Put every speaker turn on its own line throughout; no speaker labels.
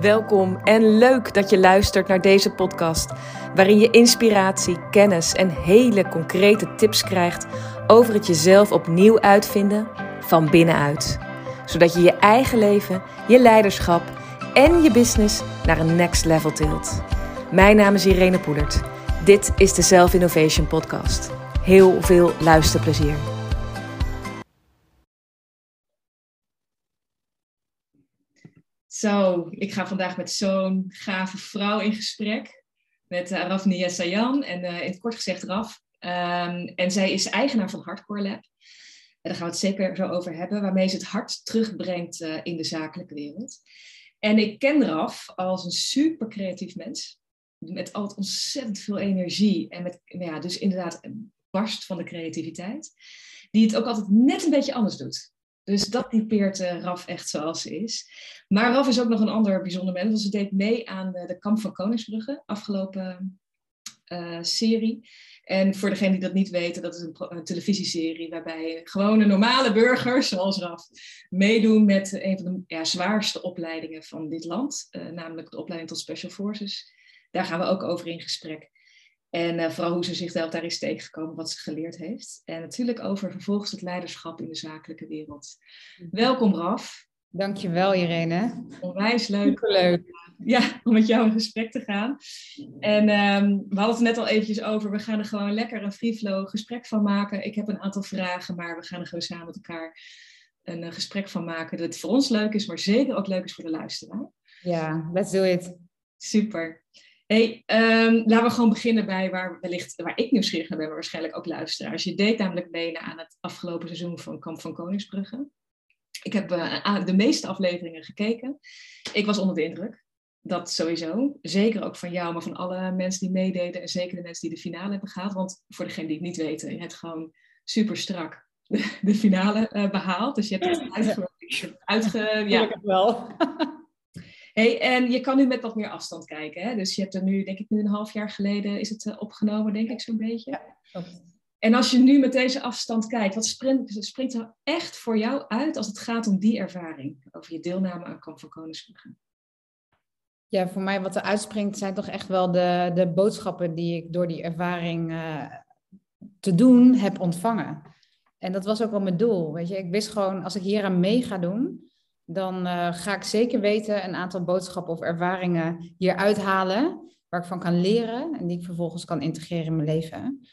Welkom en leuk dat je luistert naar deze podcast, waarin je inspiratie, kennis en hele concrete tips krijgt over het jezelf opnieuw uitvinden van binnenuit. Zodat je je eigen leven, je leiderschap en je business naar een next level tilt. Mijn naam is Irene Poelert. Dit is de Self Innovation Podcast. Heel veel luisterplezier.
Zo, ik ga vandaag met zo'n gave vrouw in gesprek. Met uh, Rafnia Sayan en uh, in het kort gezegd Raf. Um, en zij is eigenaar van Hardcore Lab. En daar gaan we het zeker zo over hebben. Waarmee ze het hart terugbrengt uh, in de zakelijke wereld. En ik ken Raf als een super creatief mens. Met altijd ontzettend veel energie. En met, ja, dus inderdaad een barst van de creativiteit. Die het ook altijd net een beetje anders doet. Dus dat typeert uh, Raf echt zoals ze is. Maar Raf is ook nog een ander bijzonder mens. Want ze deed mee aan de, de Kamp van Koningsbrugge, afgelopen uh, serie. En voor degenen die dat niet weten, dat is een, een, televisieserie waarbij gewone normale burgers, zoals Raf, meedoen met een van de ja, zwaarste opleidingen van dit land. Namelijk de opleiding tot Special Forces. Daar gaan we ook over in gesprek. En uh, vooral hoe ze zichzelf daar is tegengekomen, wat ze geleerd heeft. En natuurlijk over vervolgens het leiderschap in de zakelijke wereld. Welkom Raf.
Dankjewel Irene.
Onwijs leuk.
Superleuk.
Ja, om met jou in gesprek te gaan. En um, we hadden het net al eventjes over, we gaan er gewoon lekker een free flow gesprek van maken. Ik heb een aantal vragen, maar we gaan er gewoon samen met elkaar een uh, gesprek van maken. Dat het voor ons leuk is, maar zeker ook leuk is voor de luisteraar.
Ja, let's do it.
Super. Hey, um, laten we gewoon beginnen bij waar, wellicht, waar ik nieuwsgierig naar ben, maar waarschijnlijk ook luisteraars. Je deed namelijk mee aan het afgelopen seizoen van Kamp van Koningsbrugge. Ik heb uh, de meeste afleveringen gekeken. Ik was onder de indruk. Dat sowieso. Zeker ook van jou, maar van alle mensen die meededen. En zeker de mensen die de finale hebben gehaald. Want voor degenen die het niet weten, je hebt gewoon super strak de, finale uh, behaald. Dus je hebt het uitge... uitge ja.
wel.
Hey, en je kan nu met wat meer afstand kijken. Hè? Dus je hebt er nu, denk ik, nu een half jaar geleden is het uh, opgenomen, denk ik zo'n beetje.
Ja,
en als je nu met deze afstand kijkt, wat springt, springt er echt voor jou uit als het gaat om die ervaring? Over je deelname aan Kamp van Koningsbrugge?
Ja, voor mij wat er uitspringt zijn toch echt wel de, de boodschappen die ik door die ervaring uh, te doen heb ontvangen. En dat was ook wel mijn doel. Weet je, ik wist gewoon, als ik hier aan mee ga doen, dan uh, ga ik zeker weten een aantal boodschappen of ervaringen hier uithalen, waar ik van kan leren en die ik vervolgens kan integreren in mijn leven.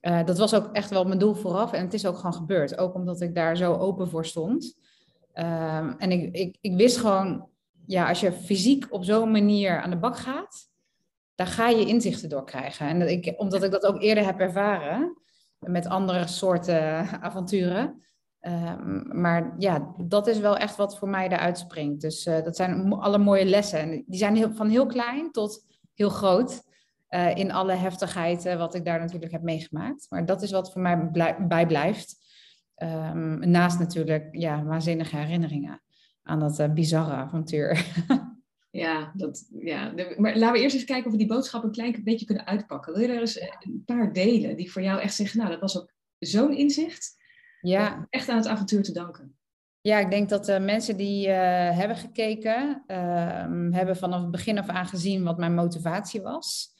Uh, dat was ook echt wel mijn doel vooraf en het is ook gewoon gebeurd, ook omdat ik daar zo open voor stond. Uh, en ik, ik, ik wist gewoon, ja, als je fysiek op zo'n manier aan de bak gaat, daar ga je inzichten door krijgen. En ik, omdat ik dat ook eerder heb ervaren met andere soorten avonturen. Um, maar ja, dat is wel echt wat voor mij eruit springt. Dus uh, dat zijn alle mooie lessen. En die zijn heel, van heel klein tot heel groot. Uh, in alle heftigheid uh, wat ik daar natuurlijk heb meegemaakt. Maar dat is wat voor mij bijblijft. Um, naast natuurlijk ja, waanzinnige herinneringen aan dat bizarre avontuur.
Ja, dat, ja, maar laten we eerst eens kijken of we die boodschap een klein beetje kunnen uitpakken. Wil je er eens een paar delen die voor jou echt zeggen, nou, dat was ook zo'n inzicht.
Ja.
Echt aan het avontuur te danken.
Ja, ik denk dat uh, mensen die uh, hebben gekeken, uh, hebben vanaf het begin af aan gezien wat mijn motivatie was.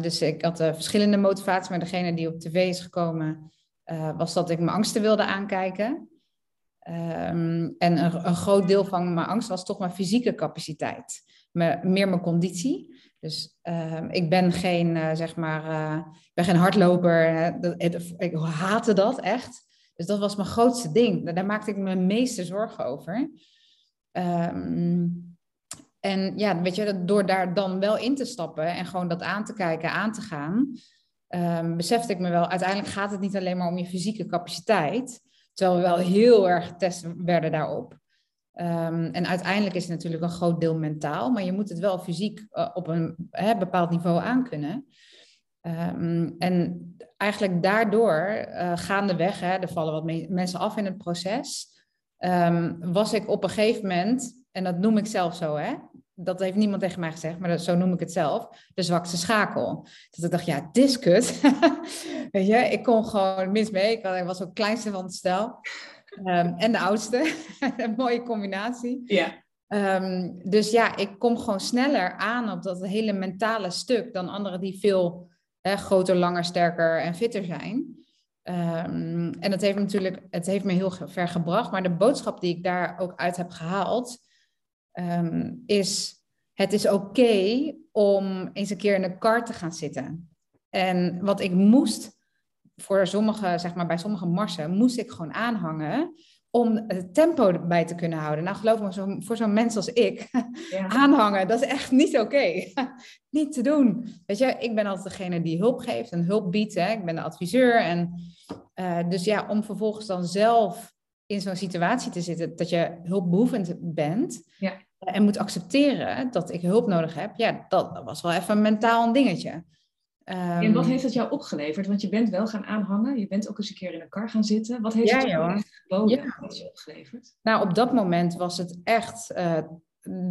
dus ik had verschillende motivaties, maar degene die op tv is gekomen, was dat ik mijn angsten wilde aankijken. Um, en een, een, groot deel van mijn angst was toch mijn fysieke capaciteit, me, meer mijn conditie. Dus uh, ik ben geen, uh, zeg maar, uh, ik ben geen hardloper. Hè. Het, ik haatte dat echt. Dus dat was mijn grootste ding. Daar maakte ik me meeste zorgen over. Um, en ja, weet je, door daar dan wel in te stappen en gewoon dat aan te kijken, aan te gaan, um, besefte ik me wel, uiteindelijk gaat het niet alleen maar om je fysieke capaciteit, terwijl we wel heel erg getest werden daarop. Um, en uiteindelijk is het natuurlijk een groot deel mentaal, maar je moet het wel fysiek uh, op een hè, bepaald niveau aankunnen. Um, en eigenlijk daardoor, uh, gaandeweg, hè, er vallen wat me mensen af in het proces, um, was ik op een gegeven moment, en dat noem ik zelf zo, hè, dat heeft niemand tegen mij gezegd, maar dat, zo noem ik het zelf, de zwakste schakel. Dat ik dacht, ja, dit is kut. Weet je, ik kon gewoon mis mee. Ik was ook het kleinste van het stel. Um, en de oudste. een mooie combinatie.
Ja.
Ehm, dus ja, ik kom gewoon sneller aan op dat hele mentale stuk dan anderen die veel hè, groter, langer, sterker en fitter zijn. Ehm, en dat heeft natuurlijk, het heeft me heel ver gebracht. Maar de boodschap die ik daar ook uit heb gehaald, ehm, is: het is oké om eens een keer in een kar te gaan zitten. En wat ik moest voor sommige, zeg maar bij sommige marsen, moest ik gewoon aanhangen om het tempo bij te kunnen houden. Nou, geloof me, zo, voor zo'n mens als ik, aanhangen, dat is echt niet oké. niet te doen. Weet je, ik ben altijd degene die hulp geeft en hulp biedt. Hè? Ik ben de adviseur. En, uh, dus ja, om vervolgens dan zelf in zo'n situatie te zitten dat je hulpbehoevend bent ja. en moet accepteren dat ik hulp nodig heb, ja, dat was wel even mentaal een dingetje
en wat ehm, heeft dat jou opgeleverd? Want je bent wel gaan aanhangen, je bent ook eens een keer in een kar gaan zitten. Wat heeft ja, het jou geboden? Ja. Wat is opgeleverd?
Nou, op dat moment was het echt, uh,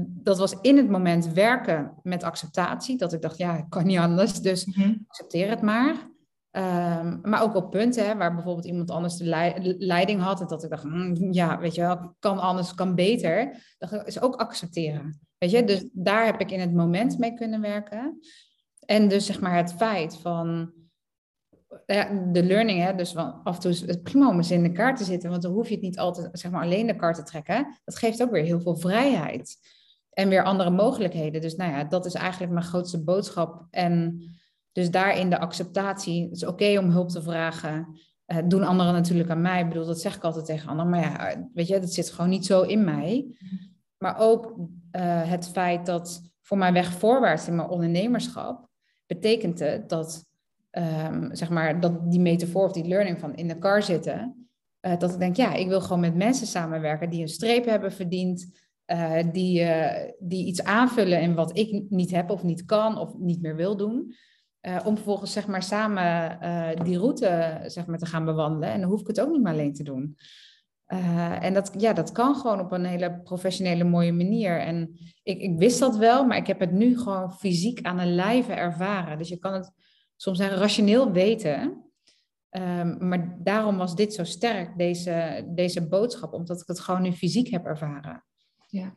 dat was in het moment werken met acceptatie. Dat ik dacht, ja, ik kan niet anders, dus mhm. accepteer het maar. Um, maar ook op punten hè, waar bijvoorbeeld iemand anders de leiding had. En dat ik dacht, mm, ja, weet je wel, kan anders, kan beter. Dat is ook accepteren. Weet je, dus daar heb ik in het moment mee kunnen werken. En dus zeg maar het feit van ja, de learning, hè, dus af en toe is het prima om eens in de kaart te zitten, want dan hoef je het niet altijd zeg maar, alleen de kaart te trekken. Dat geeft ook weer heel veel vrijheid en weer andere mogelijkheden. Dus nou ja, dat is eigenlijk mijn grootste boodschap. En dus daarin de acceptatie. Het is oké om hulp te vragen. Uh, doen anderen natuurlijk aan mij. Ik bedoel, dat zeg ik altijd tegen anderen. Maar ja, weet je, dat zit gewoon niet zo in mij. Maar ook uh, het feit dat voor mijn weg voorwaarts in mijn ondernemerschap betekent het dat, um, zeg maar, dat die metafoor of die learning van in de car zitten, uh, dat ik denk, ja, ik wil gewoon met mensen samenwerken die een streep hebben verdiend, uh, die, uh, die iets aanvullen in wat ik niet heb of niet kan of niet meer wil doen. om vervolgens zeg maar samen die route zeg maar, te gaan bewandelen. En dan hoef ik het ook niet meer alleen te doen. Uh, en dat, ja, dat kan gewoon op een hele professionele, mooie manier. En ik, ik wist dat wel, maar ik heb het nu gewoon fysiek aan een lijve ervaren. Dus je kan het soms zeggen rationeel weten. Um, maar daarom was dit zo sterk, deze, deze boodschap, omdat ik het gewoon nu fysiek heb ervaren.
Ja.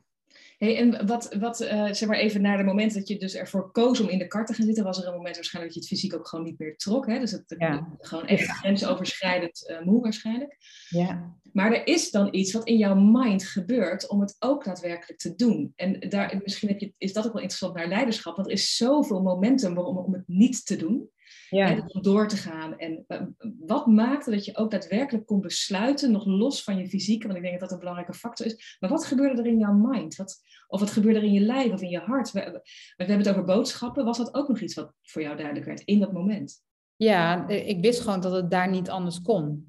Hey, en wat, wat uh, zeg maar even naar het moment dat je dus ervoor koos om in de kar te gaan zitten, was er een moment waarschijnlijk dat je het fysiek ook gewoon niet meer trok. Hè? Dus het ja. gewoon echt ja. grensoverschrijdend uh, moe waarschijnlijk.
Ja.
Maar er is dan iets wat in jouw mind gebeurt om het ook daadwerkelijk te doen. En daar, misschien heb je, is dat ook wel interessant naar leiderschap, want er is zoveel momentum om, om het niet te doen. Ja. om door te gaan. En eh, wat maakte dat je ook daadwerkelijk kon besluiten, nog los van je fysieke, want ik denk dat dat een belangrijke factor is. Maar wat gebeurde er in jouw mind? Wat, of wat gebeurde er in je lijf of in je hart? We, we, hebben het over boodschappen. Was dat ook nog iets wat voor jou duidelijk werd in dat moment?
Ja, ik wist gewoon dat het daar niet anders kon.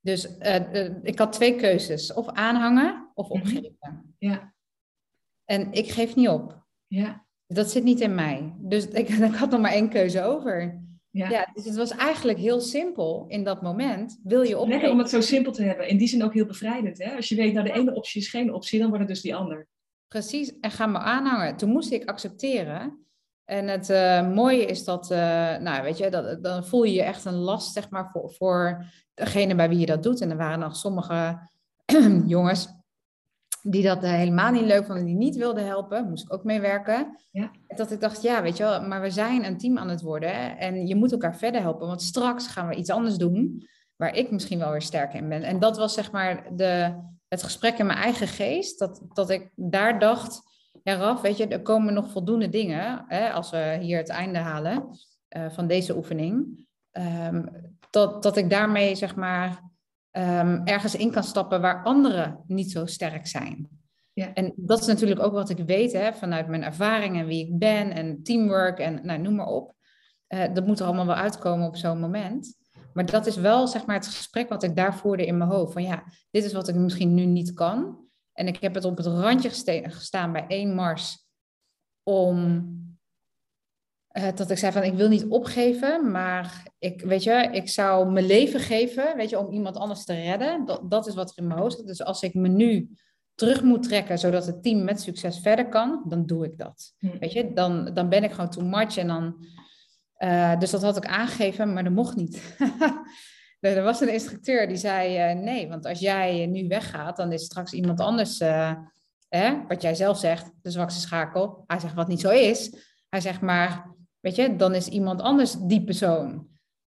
Dus uh, ik had twee keuzes. Of aanhangen of mhm. opgeven.
Ja.
En ik geef niet op.
Ja.
Dat zit niet in mij. Dus ik, ik had nog maar één keuze over. Ja. ja. dus het was eigenlijk heel simpel in dat moment. Wil je?
Lekker om het zo simpel te hebben. In die zin ook heel bevrijdend. Hè? Als je weet, nou de ene optie is geen optie, dan wordt het dus die ander.
Precies, en ga me aanhangen. Toen moest ik accepteren. En het uh, mooie is dat, uh, nou weet je, dat, dan voel je je echt een last, zeg maar, voor, voor degene bij wie je dat doet. En er waren nog sommige jongens die dat eh, helemaal niet leuk vonden, die niet wilden helpen, moest ik ook meewerken.
Ja.
Dat ik dacht, ja, weet je wel, maar we zijn een team aan het worden en je moet elkaar verder helpen, want straks gaan we iets anders doen waar ik misschien wel weer sterk in ben. En dat was zeg maar de, het gesprek in mijn eigen geest, dat, dat ik daar dacht, ja Raf, weet je, er komen nog voldoende dingen, hè, als we hier het einde halen uh, van deze oefening, um, dat, dat ik daarmee zeg maar um, ergens in kan stappen waar anderen niet zo sterk zijn.
Ja.
En dat is natuurlijk ook wat ik weet hè, vanuit mijn ervaring en wie ik ben en teamwork en nou, noem maar op. Uh, dat moet er allemaal wel uitkomen op zo'n moment. Maar dat is wel zeg maar, het gesprek wat ik daar voerde in mijn hoofd. Van ja, dit is wat ik misschien nu niet kan. En ik heb het op het randje gestaan bij één mars om uh, dat ik zei van ik wil niet opgeven, maar ik, weet je, ik zou mijn leven geven, weet je, om iemand anders te redden. Dat, dat is wat er in mijn hoofd zit. Dus als ik me nu terug moet trekken, zodat het team met succes verder kan, dan doe ik dat. Hm. Weet je, dan, dan ben ik gewoon too much en dan... Uh, dus dat had ik aangegeven, maar dat mocht niet. er was een instructeur die zei, uh, nee, want als jij nu weggaat, dan is straks iemand anders hè, wat jij zelf zegt, de zwakste schakel. Hij zegt wat niet zo is. Hij zegt maar, weet je, dan is iemand anders die persoon.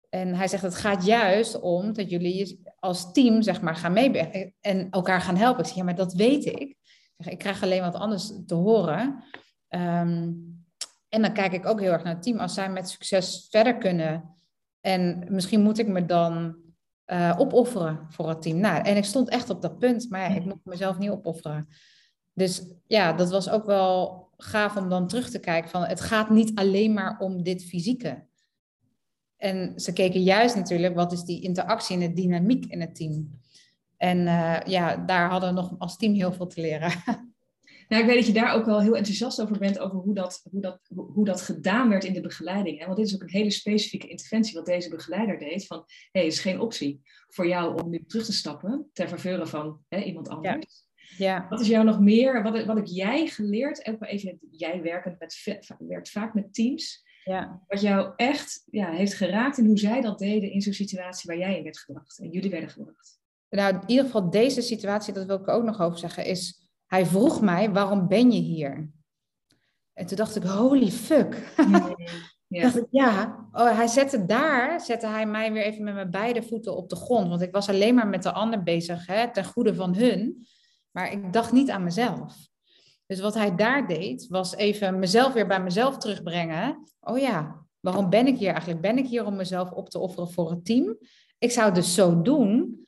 En hij zegt, het gaat juist om dat jullie als team, zeg maar, gaan meewerken en elkaar gaan helpen. Ik zeg, ja, maar dat weet ik. Ik, zeg, ik krijg alleen wat anders te horen. Ehm, en dan kijk ik ook heel erg naar het team. Als zij met succes verder kunnen. En misschien moet ik me dan uh, opofferen voor het team. Nou, en ik stond echt op dat punt. Maar ja, ik moet mezelf niet opofferen. Dus ja, dat was ook wel gaaf om dan terug te kijken. Van, het gaat niet alleen maar om dit fysieke. En ze keken juist natuurlijk, wat is die interactie en de dynamiek in het team. En uh, ja, daar hadden we nog als team heel veel te leren.
Nou, ik weet dat je daar ook wel heel enthousiast over bent, over hoe dat, hoe dat, hoe dat gedaan werd in de begeleiding. Hè? Want dit is ook een hele specifieke interventie wat deze begeleider deed. Van, hé, hey, het is geen optie voor jou om nu terug te stappen ter faveur van hè, iemand anders. Ja. Wat is jou nog meer, wat, wat heb jij geleerd, even, jij werkend met, werkt vaak met teams, ja. wat jou echt ja, heeft geraakt en hoe zij dat deden in zo'n situatie waar jij in werd gebracht en jullie werden gebracht?
Nou, in ieder geval deze situatie, dat wil ik ook nog over zeggen, is hij vroeg mij, waarom ben je hier? En toen dacht ik, holy fuck. Ja. dacht ik, ja. Oh, hij zette daar, zette hij mij weer even met mijn beide voeten op de grond. Want ik was alleen maar met de ander bezig, hè, ten goede van hun. Maar ik dacht niet aan mezelf. Dus wat hij daar deed, was even mezelf weer bij mezelf terugbrengen. Oh ja, waarom ben ik hier eigenlijk? Ben ik hier om mezelf op te offeren voor het team? Ik zou het dus zo doen,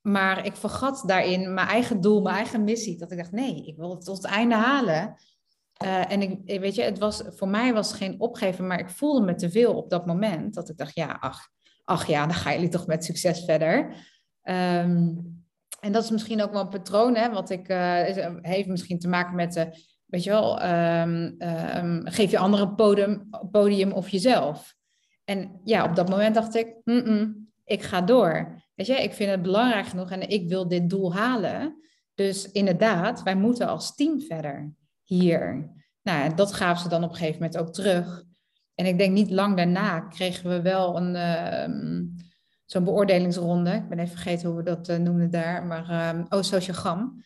maar ik vergat daarin mijn eigen doel, mijn eigen missie. Dat ik dacht, nee, ik wil het tot het einde halen. Uh, en ik, weet je, het was, voor mij was geen opgeven, maar ik voelde me te veel op dat moment. Dat ik dacht, ja, ach, ach ja, dan gaan jullie toch met succes verder. Um, en dat is misschien ook wel een patroon, hè, wat ik, uh, heeft misschien te maken met, uh, weet je wel, um, um, geef je anderen podium, podium of jezelf. En ja, op dat moment dacht ik, ik ga door. Weet je, ik vind het belangrijk genoeg en ik wil dit doel halen. Dus inderdaad, wij moeten als team verder hier. Nou, dat gaven ze dan op een gegeven moment ook terug. En ik denk niet lang daarna kregen we wel een, uh, zo'n beoordelingsronde. Ik ben even vergeten hoe we dat uh, noemden daar. Maar um, oh, sociogram.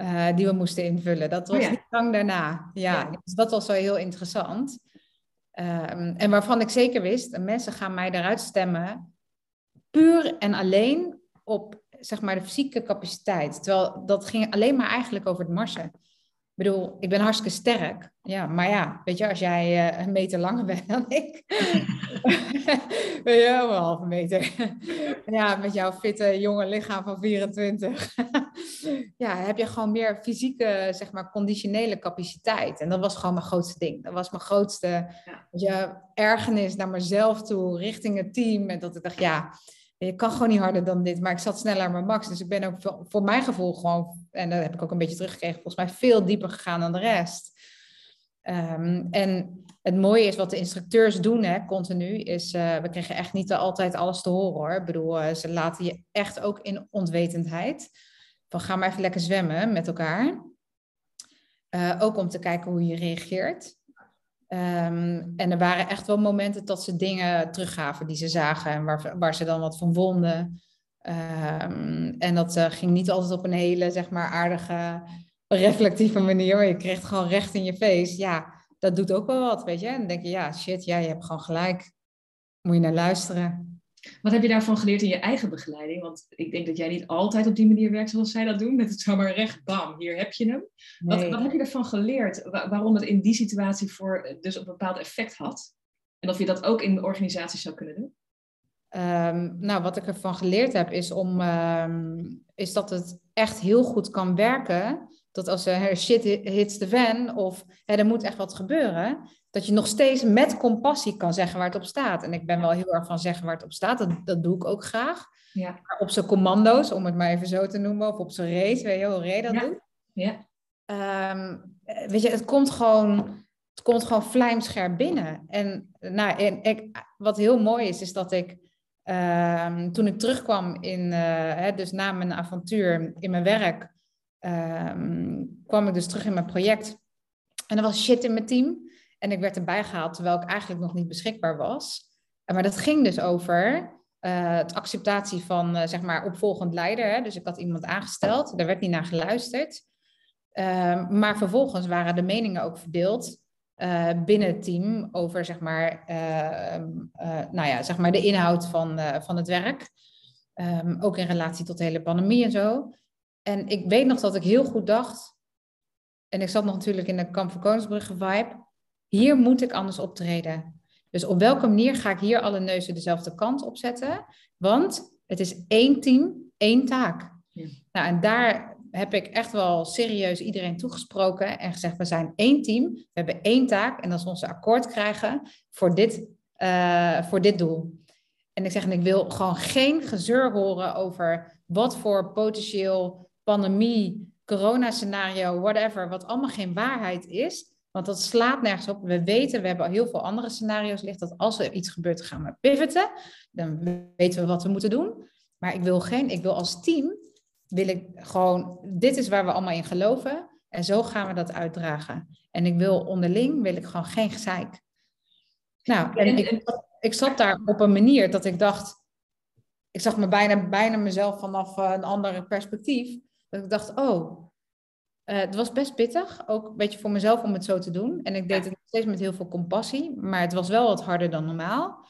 Uh, die we moesten invullen. Dat was oh niet lang daarna. Ja, Dus dat was wel heel interessant. Um, en waarvan ik zeker wist, mensen gaan mij daaruit stemmen puur en alleen op zeg maar de fysieke capaciteit. Terwijl dat ging alleen maar eigenlijk over het marsen. Ik bedoel, ik ben hartstikke sterk. Ja, maar ja, weet je, als jij uh, een meter langer bent dan ik, ben je een halve meter. ja, met jouw fitte jonge lichaam van 24. ja, heb je gewoon meer fysieke, zeg maar, conditionele capaciteit. En dat was gewoon mijn grootste ding. Dat was mijn grootste ja. je, ergernis naar mezelf toe, richting het team. En dat ik dacht, ja, je kan gewoon niet harder dan dit, maar ik zat sneller aan mijn max. Dus ik ben ook voor mijn gevoel gewoon, en dat heb ik ook een beetje teruggekregen, volgens mij veel dieper gegaan dan de rest. Um, en het mooie is wat de instructeurs doen, hè, continu, is uh, we krijgen echt niet altijd alles te horen hoor. Ik bedoel, uh, ze laten je echt ook in onwetendheid. Van ga maar even lekker zwemmen met elkaar. Uh, ook om te kijken hoe je reageert. Um, en er waren echt wel momenten dat ze dingen teruggaven die ze zagen en waar, waar ze dan wat van vonden. Um, en dat uh, ging niet altijd op een hele, zeg maar, aardige, reflectieve manier, maar je kreeg gewoon recht in je face. Ja, dat doet ook wel wat, weet je. En dan denk je, ja, shit, ja, je hebt gewoon gelijk. Moet je naar luisteren.
Wat heb je daarvan geleerd in je eigen begeleiding? Want ik denk dat jij niet altijd op die manier werkt zoals zij dat doen. Met het zomaar recht, bam, hier heb je hem. Wat, wat, heb je ervan geleerd? waarom het in die situatie voor dus een bepaald effect had? En of je dat ook in de organisatie zou kunnen doen?
Um, nou, wat ik ervan geleerd heb is, om, um, is dat het echt heel goed kan werken. Dat als er shit hits the fan of hè, er moet echt wat gebeuren, dat je nog steeds met compassie kan zeggen waar het op staat. En ik ben wel heel erg van zeggen waar het op staat. Dat, dat doe ik ook graag. Ja. Maar op zijn commando's, om het maar even zo te noemen, of op zijn race, weet je hoe Ray dat ja. doet. Ja. Um, weet je, het komt gewoon, het komt gewoon vlijmscherp binnen. En, nou, en ik, wat heel mooi is, is dat ik um, toen ik terugkwam in, uh, hè, dus na mijn avontuur in mijn werk, um, kwam ik dus terug in mijn project. En er was shit in mijn team. En ik werd erbij gehaald terwijl ik eigenlijk nog niet beschikbaar was. Maar dat ging dus over uh, het acceptatie van, uh, zeg maar, opvolgend leider. Hè? Dus ik had iemand aangesteld, daar werd niet naar geluisterd. Ehm, maar vervolgens waren de meningen ook verdeeld uh, binnen het team over zeg maar, uh, nou ja, zeg maar de inhoud van, van het werk. Um, ook in relatie tot de hele pandemie en zo. En ik weet nog dat ik heel goed dacht, en ik zat nog natuurlijk in de Kamp van Koningsbrugge vibe, hier moet ik anders optreden. Dus op welke manier ga ik hier alle neuzen dezelfde kant op zetten? Want het is één team, één taak. Ja. Nou, en daar heb ik echt wel serieus iedereen toegesproken en gezegd: we zijn één team, we hebben één taak en dat is onze akkoord krijgen voor dit, uh, voor dit doel. En ik zeg, en ik wil gewoon geen gezeur horen over wat voor potentieel pandemie, corona-scenario, whatever, wat allemaal geen waarheid is. Want dat slaat nergens op. We weten, we hebben heel veel andere scenario's ligt dat als er iets gebeurt, gaan we pivoten. Dan weten we wat we moeten doen. Maar ik wil geen, ik wil als team, wil ik gewoon, dit is waar we allemaal in geloven. En zo gaan we dat uitdragen. En ik wil onderling, wil ik gewoon geen gezeik. Nou, en ik, ik zat daar op een manier dat ik dacht, ik zag me bijna, bijna mezelf vanaf een ander perspectief. Dat ik dacht, oh, uh, het was best pittig, ook een beetje voor mezelf om het zo te doen. En ik deed het steeds met heel veel compassie, maar het was wel wat harder dan normaal.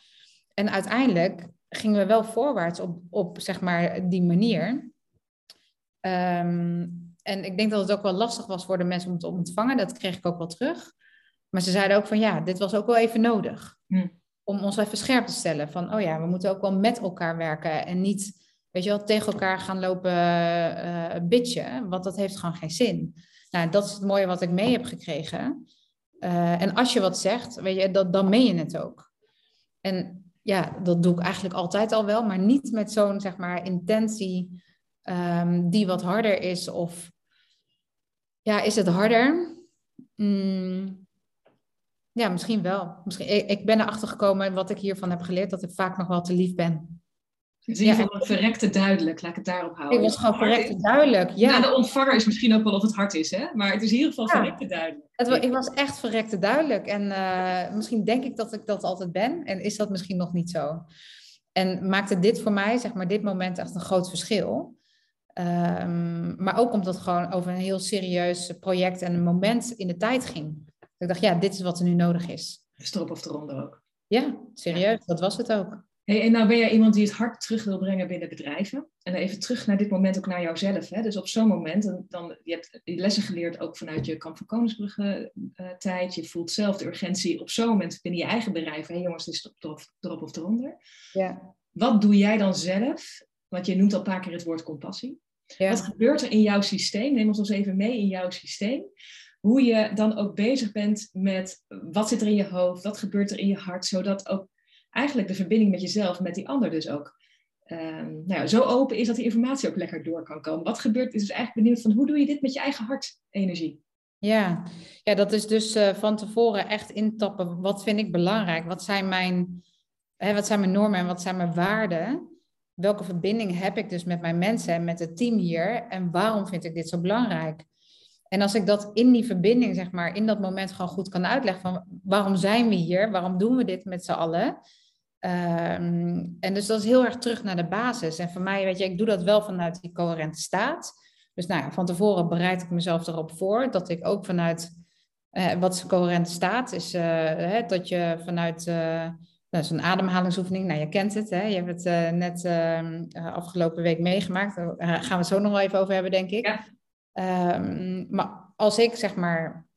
En uiteindelijk gingen we wel voorwaarts op, op zeg maar, die manier. Um, en ik denk dat het ook wel lastig was voor de mensen om het te ontvangen. Dat kreeg ik ook wel terug. Maar ze zeiden ook van ja, dit was ook wel even nodig. Hm. Om ons even scherp te stellen van, oh ja, we moeten ook wel met elkaar werken en niet weet je wel, tegen elkaar gaan lopen uh, bitchen, want dat heeft gewoon geen zin. Nou, dat is het mooie wat ik mee heb gekregen. Uh, en als je wat zegt, weet je, dat, dan meen je het ook. En ja, dat doe ik eigenlijk altijd al wel, maar niet met zo'n, zeg maar, intentie um, die wat harder is. Of ja, is het harder? Mm, ja, misschien wel. Misschien, ik, ik ben erachter gekomen, wat ik hiervan heb geleerd, dat ik vaak nog wel te lief ben.
Het is in ieder geval verrekte duidelijk, laat ik het daarop houden.
Het was gewoon verrekte duidelijk, ja.
ja. De ontvanger is misschien ook wel of het hard is, hè? maar het is in ieder geval verrekte duidelijk.
Het, ik was echt verrekte duidelijk en uh, misschien denk ik dat ik dat altijd ben en is dat misschien nog niet zo. En maakte dit voor mij, zeg maar, dit moment echt een groot verschil. Um, maar ook omdat het gewoon over een heel serieus project en een moment in de tijd ging. Ik dacht, ja, dit is wat er nu nodig is.
Strop of eronder ook.
Ja, serieus, dat was het ook.
Hey, en nou ben jij iemand die het hart terug wil brengen binnen bedrijven. En even terug naar dit moment ook naar jouzelf. Hè? Dus op zo'n moment, dan, dan, je hebt lessen geleerd ook vanuit je Kamp van Koningsbrugge uh, tijd. Je voelt zelf de urgentie op zo'n moment binnen je eigen bedrijf. Hé hey, jongens, dit is erop, erop of eronder. Ja. Wat doe jij dan zelf? Want je noemt al een paar keer het woord compassie. Ja. Wat gebeurt er in jouw systeem? Neem ons eens even mee in jouw systeem. Hoe je dan ook bezig bent met wat zit er in je hoofd, wat gebeurt er in je hart, zodat ook eigenlijk de verbinding met jezelf, met die ander dus ook um, nou ja, zo open is dat die informatie ook lekker door kan komen. Wat gebeurt, is dus eigenlijk benieuwd van hoe doe je dit met je eigen hartenergie?
Ja, ja dat is dus uh, van tevoren echt intappen. Wat vind ik belangrijk? Wat zijn mijn, hè, wat zijn mijn normen en wat zijn mijn waarden? Welke verbinding heb ik dus met mijn mensen en met het team hier? En waarom vind ik dit zo belangrijk? En als ik dat in die verbinding, zeg maar, in dat moment gewoon goed kan uitleggen van waarom zijn we hier? Waarom doen we dit met z'n allen? Um, en dus dat is heel erg terug naar de basis. En voor mij, weet je, ik doe dat wel vanuit die coherente staat. Dus nou van tevoren bereid ik mezelf erop voor dat ik ook vanuit, uh, wat coherente staat, is uh, hè, dat je vanuit, uh, zo'n ademhalingsoefening, nou je kent het, hè, je hebt het net ehm, afgelopen week meegemaakt, daar gaan we het zo nog wel even over hebben, denk ik. Ja. Um, maar als ik zeg maar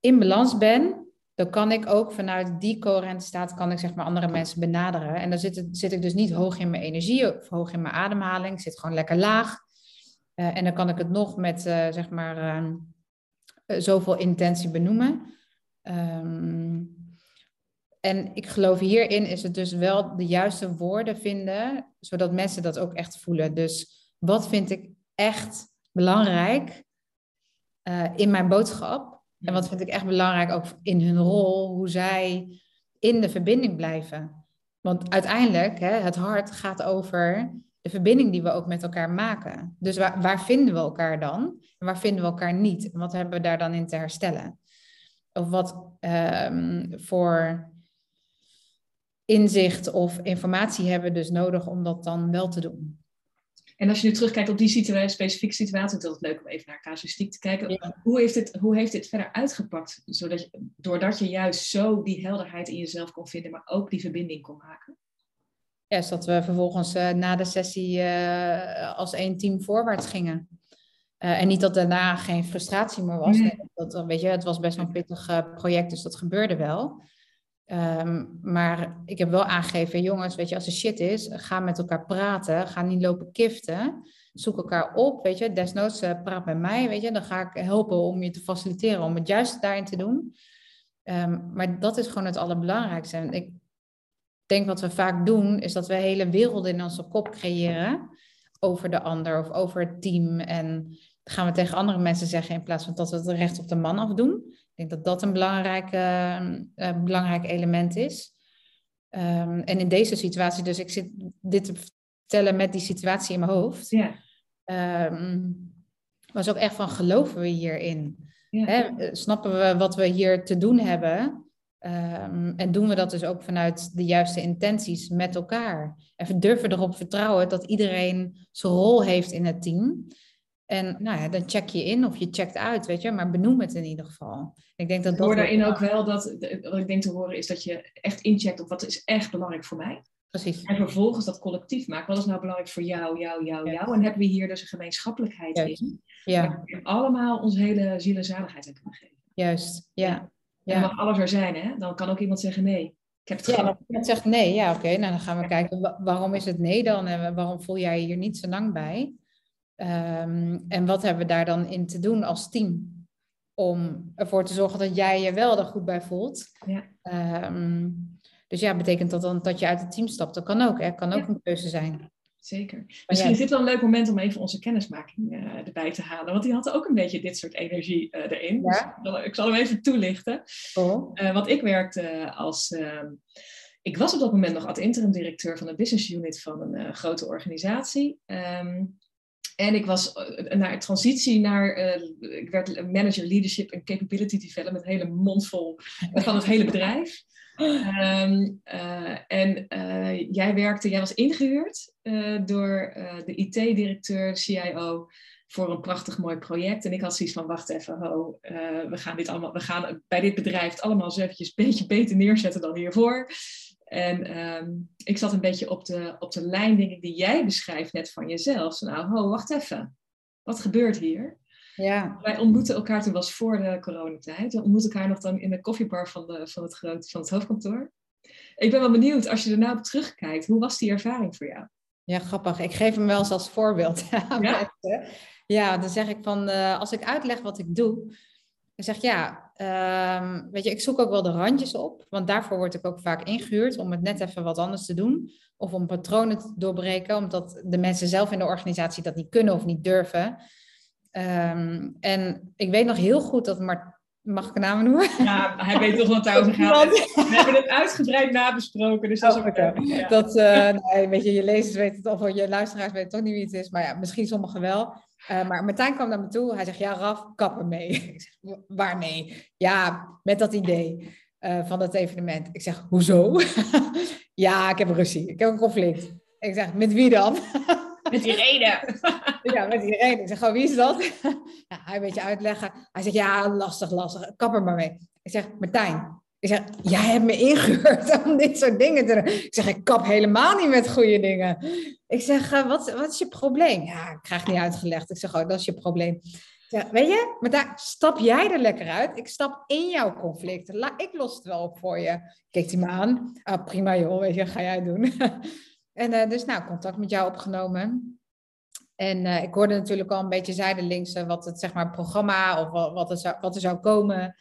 in balans ben, dan kan ik ook vanuit die coherente staat kan ik zeg maar andere mensen benaderen. En dan zit, zit ik dus niet hoog in mijn energie of hoog in mijn ademhaling. Ik zit gewoon lekker laag. Uh, en dan kan ik het nog met uh, zeg maar uh, zoveel intentie benoemen. Um, en ik geloof hierin is het dus wel de juiste woorden vinden, zodat mensen dat ook echt voelen. Dus wat vind ik echt belangrijk in mijn boodschap? En wat vind ik echt belangrijk ook in hun rol, hoe zij in de verbinding blijven. Want uiteindelijk, hè, het hart gaat over de verbinding die we ook met elkaar maken. Dus waar, waar vinden we elkaar dan? En waar vinden we elkaar niet? En wat hebben we daar dan in te herstellen? Of wat um, voor inzicht of informatie hebben we dus nodig om dat dan wel te doen?
En als je nu terugkijkt op die situatie, specifieke situatie, is het leuk om even naar casuïstiek te kijken. Hoe, heeft het, hoe heeft dit verder uitgepakt? Zodat je, doordat je juist zo die helderheid in jezelf kon vinden, maar ook die verbinding kon maken?
Ja, is dat we vervolgens uh, na de sessie uh, als één team voorwaarts gingen. Uh, en niet dat daarna geen frustratie meer was. Nee. Dat, weet je, het was best wel een pittig project, dus dat gebeurde wel. Um, maar ik heb wel aangegeven, jongens, weet je, als er shit is, ga met elkaar praten. Ga niet lopen kiften. Zoek elkaar op, weet je. Desnoods uh, praat met mij, weet je. Dan ga ik helpen om je te faciliteren, om het juiste daarin te doen. Um, maar dat is gewoon het allerbelangrijkste. En ik denk wat we vaak doen, is dat we hele werelden in onze kop creëren over de ander of over het team. En gaan we tegen andere mensen zeggen in plaats van dat we het recht op de man afdoen. Ik denk dat dat een belangrijk, uh, belangrijk element is. Um, en in deze situatie, dus ik zit dit te vertellen met die situatie in mijn hoofd. Ja. Um, was ook echt van, geloven we hierin? Ja. Hè, snappen we wat we hier te doen hebben? Um, en doen we dat dus ook vanuit de juiste intenties met elkaar? En durven erop vertrouwen dat iedereen zijn rol heeft in het team. En nou ja, dan check je in of je checkt uit, weet je, maar benoem het in ieder geval. Ik denk dat
ik hoor daarin ook wel dat, wat ik denk te horen is dat je echt incheckt op wat is echt belangrijk voor mij.
Precies.
En vervolgens dat collectief maakt. Wat is nou belangrijk voor jou, jou, jou, jou? En hebben we hier dus een gemeenschappelijkheid in. Ja. Waar we allemaal onze hele ziel en zaligheid aan kunnen geven.
Juist, ja.
ja. En mag alles er zijn, hè? Dan kan ook iemand zeggen nee. Ik heb het ja,
als iemand zegt nee, ja oké. nou dan gaan we kijken, waarom is het nee dan? En waarom voel jij je hier niet zo lang bij? Um, en wat hebben we daar dan in te doen als team? Om ervoor te zorgen dat jij je wel er goed bij voelt. Ja. Um, dus ja, betekent dat dan dat je uit het team stapt? Dat kan ook, hè? kan ook ja. een keuze zijn.
Zeker. Misschien is dit wel een leuk moment om even onze kennismaking uh, erbij te halen. Want die had ook een beetje dit soort energie uh, erin. Ja? Dus ik zal hem even toelichten. Oh. Uh, want ik werkte als... Ehm, ik was op dat moment nog ad interim directeur van de business unit van een grote organisatie. Um, en ik was uh, naar transitie naar, uh, ik werd manager leadership en capability development, een hele mond vol van het hele bedrijf. Um, uh, en jij werkte, jij was ingehuurd door de IT-directeur, CIO, voor een prachtig mooi project. En ik had zoiets van, wacht even, ho, we gaan dit allemaal, we gaan bij dit bedrijf het allemaal eens eventjes een beetje beter neerzetten dan hiervoor. En um, ik zat een beetje op de, op de lijn, denk ik, die jij beschrijft net van jezelf. nou, ho, wacht even. Wat gebeurt hier? Ja. Wij ontmoeten elkaar, toen was voor de coronatijd. We ontmoeten elkaar nog dan in de koffiebar van, de, van, het, groot, van het hoofdkantoor. Ik ben wel benieuwd, als je er nou op terugkijkt, hoe was die ervaring voor jou?
Ja, grappig. Ik geef hem wel eens als voorbeeld ja? Ja, dan zeg ik van, uh, als ik uitleg wat ik doe, en zeg ja, um, weet je, ik zoek ook wel de randjes op, want daarvoor word ik ook vaak ingehuurd om het net even wat anders te doen. Of om patronen te doorbreken, omdat de mensen zelf in de organisatie dat niet kunnen of niet durven. Um, en ik weet nog heel goed dat Mart Mag ik namen noemen?
Ja, hij weet toch wat over gaat. We hebben het uitgebreid nabesproken, dus dat is ook
oh, ja. Dat, uh, nee, weet je, je lezers weten het, of je luisteraars weten toch niet wie het is, maar ja, misschien sommigen wel. Uh, maar Martijn kwam naar me toe. Hij zegt, ja, Raf, kap ermee. Ik zeg, waarmee? Ja, met dat idee uh, van dat evenement. Ik zeg, hoezo? ja, ik heb een ruzie. Ik heb een conflict. Ik zeg, met wie dan?
met reden.
ja, met reden. Ik zeg, oh, wie is dat? ja, hij een beetje uitleggen. Hij zegt, ja, lastig, lastig. Kap er maar mee. Ik zeg, Martijn, ik zeg, jij hebt me ingehuurd om dit soort dingen te doen. Ik zeg, ik kap helemaal niet met goede dingen. Ik zeg, uh, wat, wat is je probleem? Ja, ik krijg niet uitgelegd. Ik zeg, oh, dat is je probleem. Weet je, maar daar stap jij er lekker uit. Ik stap in jouw conflict. Ik los het wel op voor je. Keek hij me aan. Ah, prima joh, weet je, ga jij doen. en uh, dus nou, contact met jou opgenomen. En uh, ik hoorde natuurlijk al een beetje zijdelings wat het zeg maar programma of wat, wat, zou, wat er zou komen.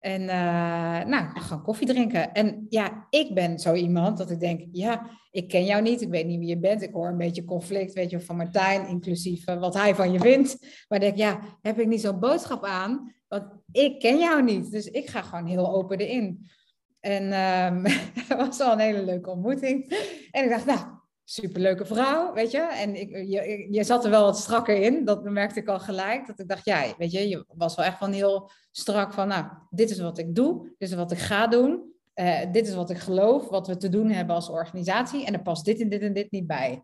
En uh, nou, gaan koffie drinken. En ja, ik ben zo iemand dat ik denk, ja, ik ken jou niet, ik weet niet wie je bent. Ik hoor een beetje conflict, weet je, van Martijn, inclusief uh, wat hij van je vindt. Maar denk, ja, heb ik niet zo'n boodschap aan? Want ik ken jou niet, dus ik ga gewoon heel open erin. En um, dat was wel een hele leuke ontmoeting. En ik dacht, nou, superleuke vrouw, weet je. En ik, je, je zat er wel wat strakker in, dat merkte ik al gelijk. Dat ik dacht, ja, weet je, je was wel echt van heel strak van, nou, dit is wat ik doe, dit is wat ik ga doen. Uh, dit is wat ik geloof, wat we te doen hebben als organisatie. En er past dit en dit en dit niet bij.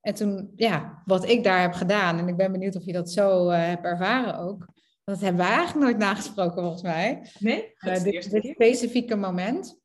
En toen, ja, wat ik daar heb gedaan, en ik ben benieuwd of je dat zo uh, hebt ervaren ook. Dat hebben we eigenlijk nooit nagesproken volgens mij.
Nee,
uh, dit, dit specifieke moment.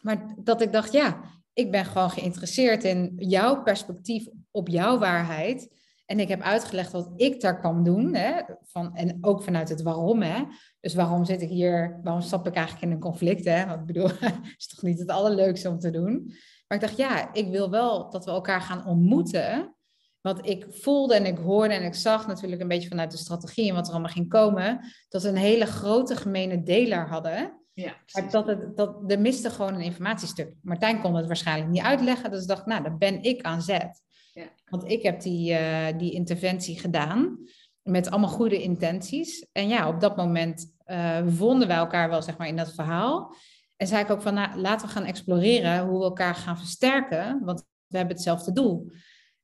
Maar dat ik dacht, ja, ik ben gewoon geïnteresseerd in jouw perspectief op jouw waarheid. En ik heb uitgelegd wat ik daar kan doen. Hè, van, en ook vanuit het waarom. Hè. Dus waarom zit ik hier? Waarom stap ik eigenlijk in een conflict? Hè? Want ik bedoel, is toch niet het allerleukste om te doen. Maar ik dacht, ja, ik wil wel dat we elkaar gaan ontmoeten. Want ik voelde en ik hoorde en ik zag natuurlijk een beetje vanuit de strategie en wat er allemaal ging komen, dat we een hele grote gemene deler hadden. Ja, maar dat het, dat, er miste gewoon een informatiestuk. Martijn kon het waarschijnlijk niet uitleggen, dus ik dacht, nou, dan ben ik aan zet. Ja. Want ik heb die, uh, die interventie gedaan met allemaal goede intenties. En ja, op dat moment uh, vonden wij elkaar wel, zeg maar, in dat verhaal. En zei ik ook van, nou, laten we gaan exploreren hoe we elkaar gaan versterken, want we hebben hetzelfde doel.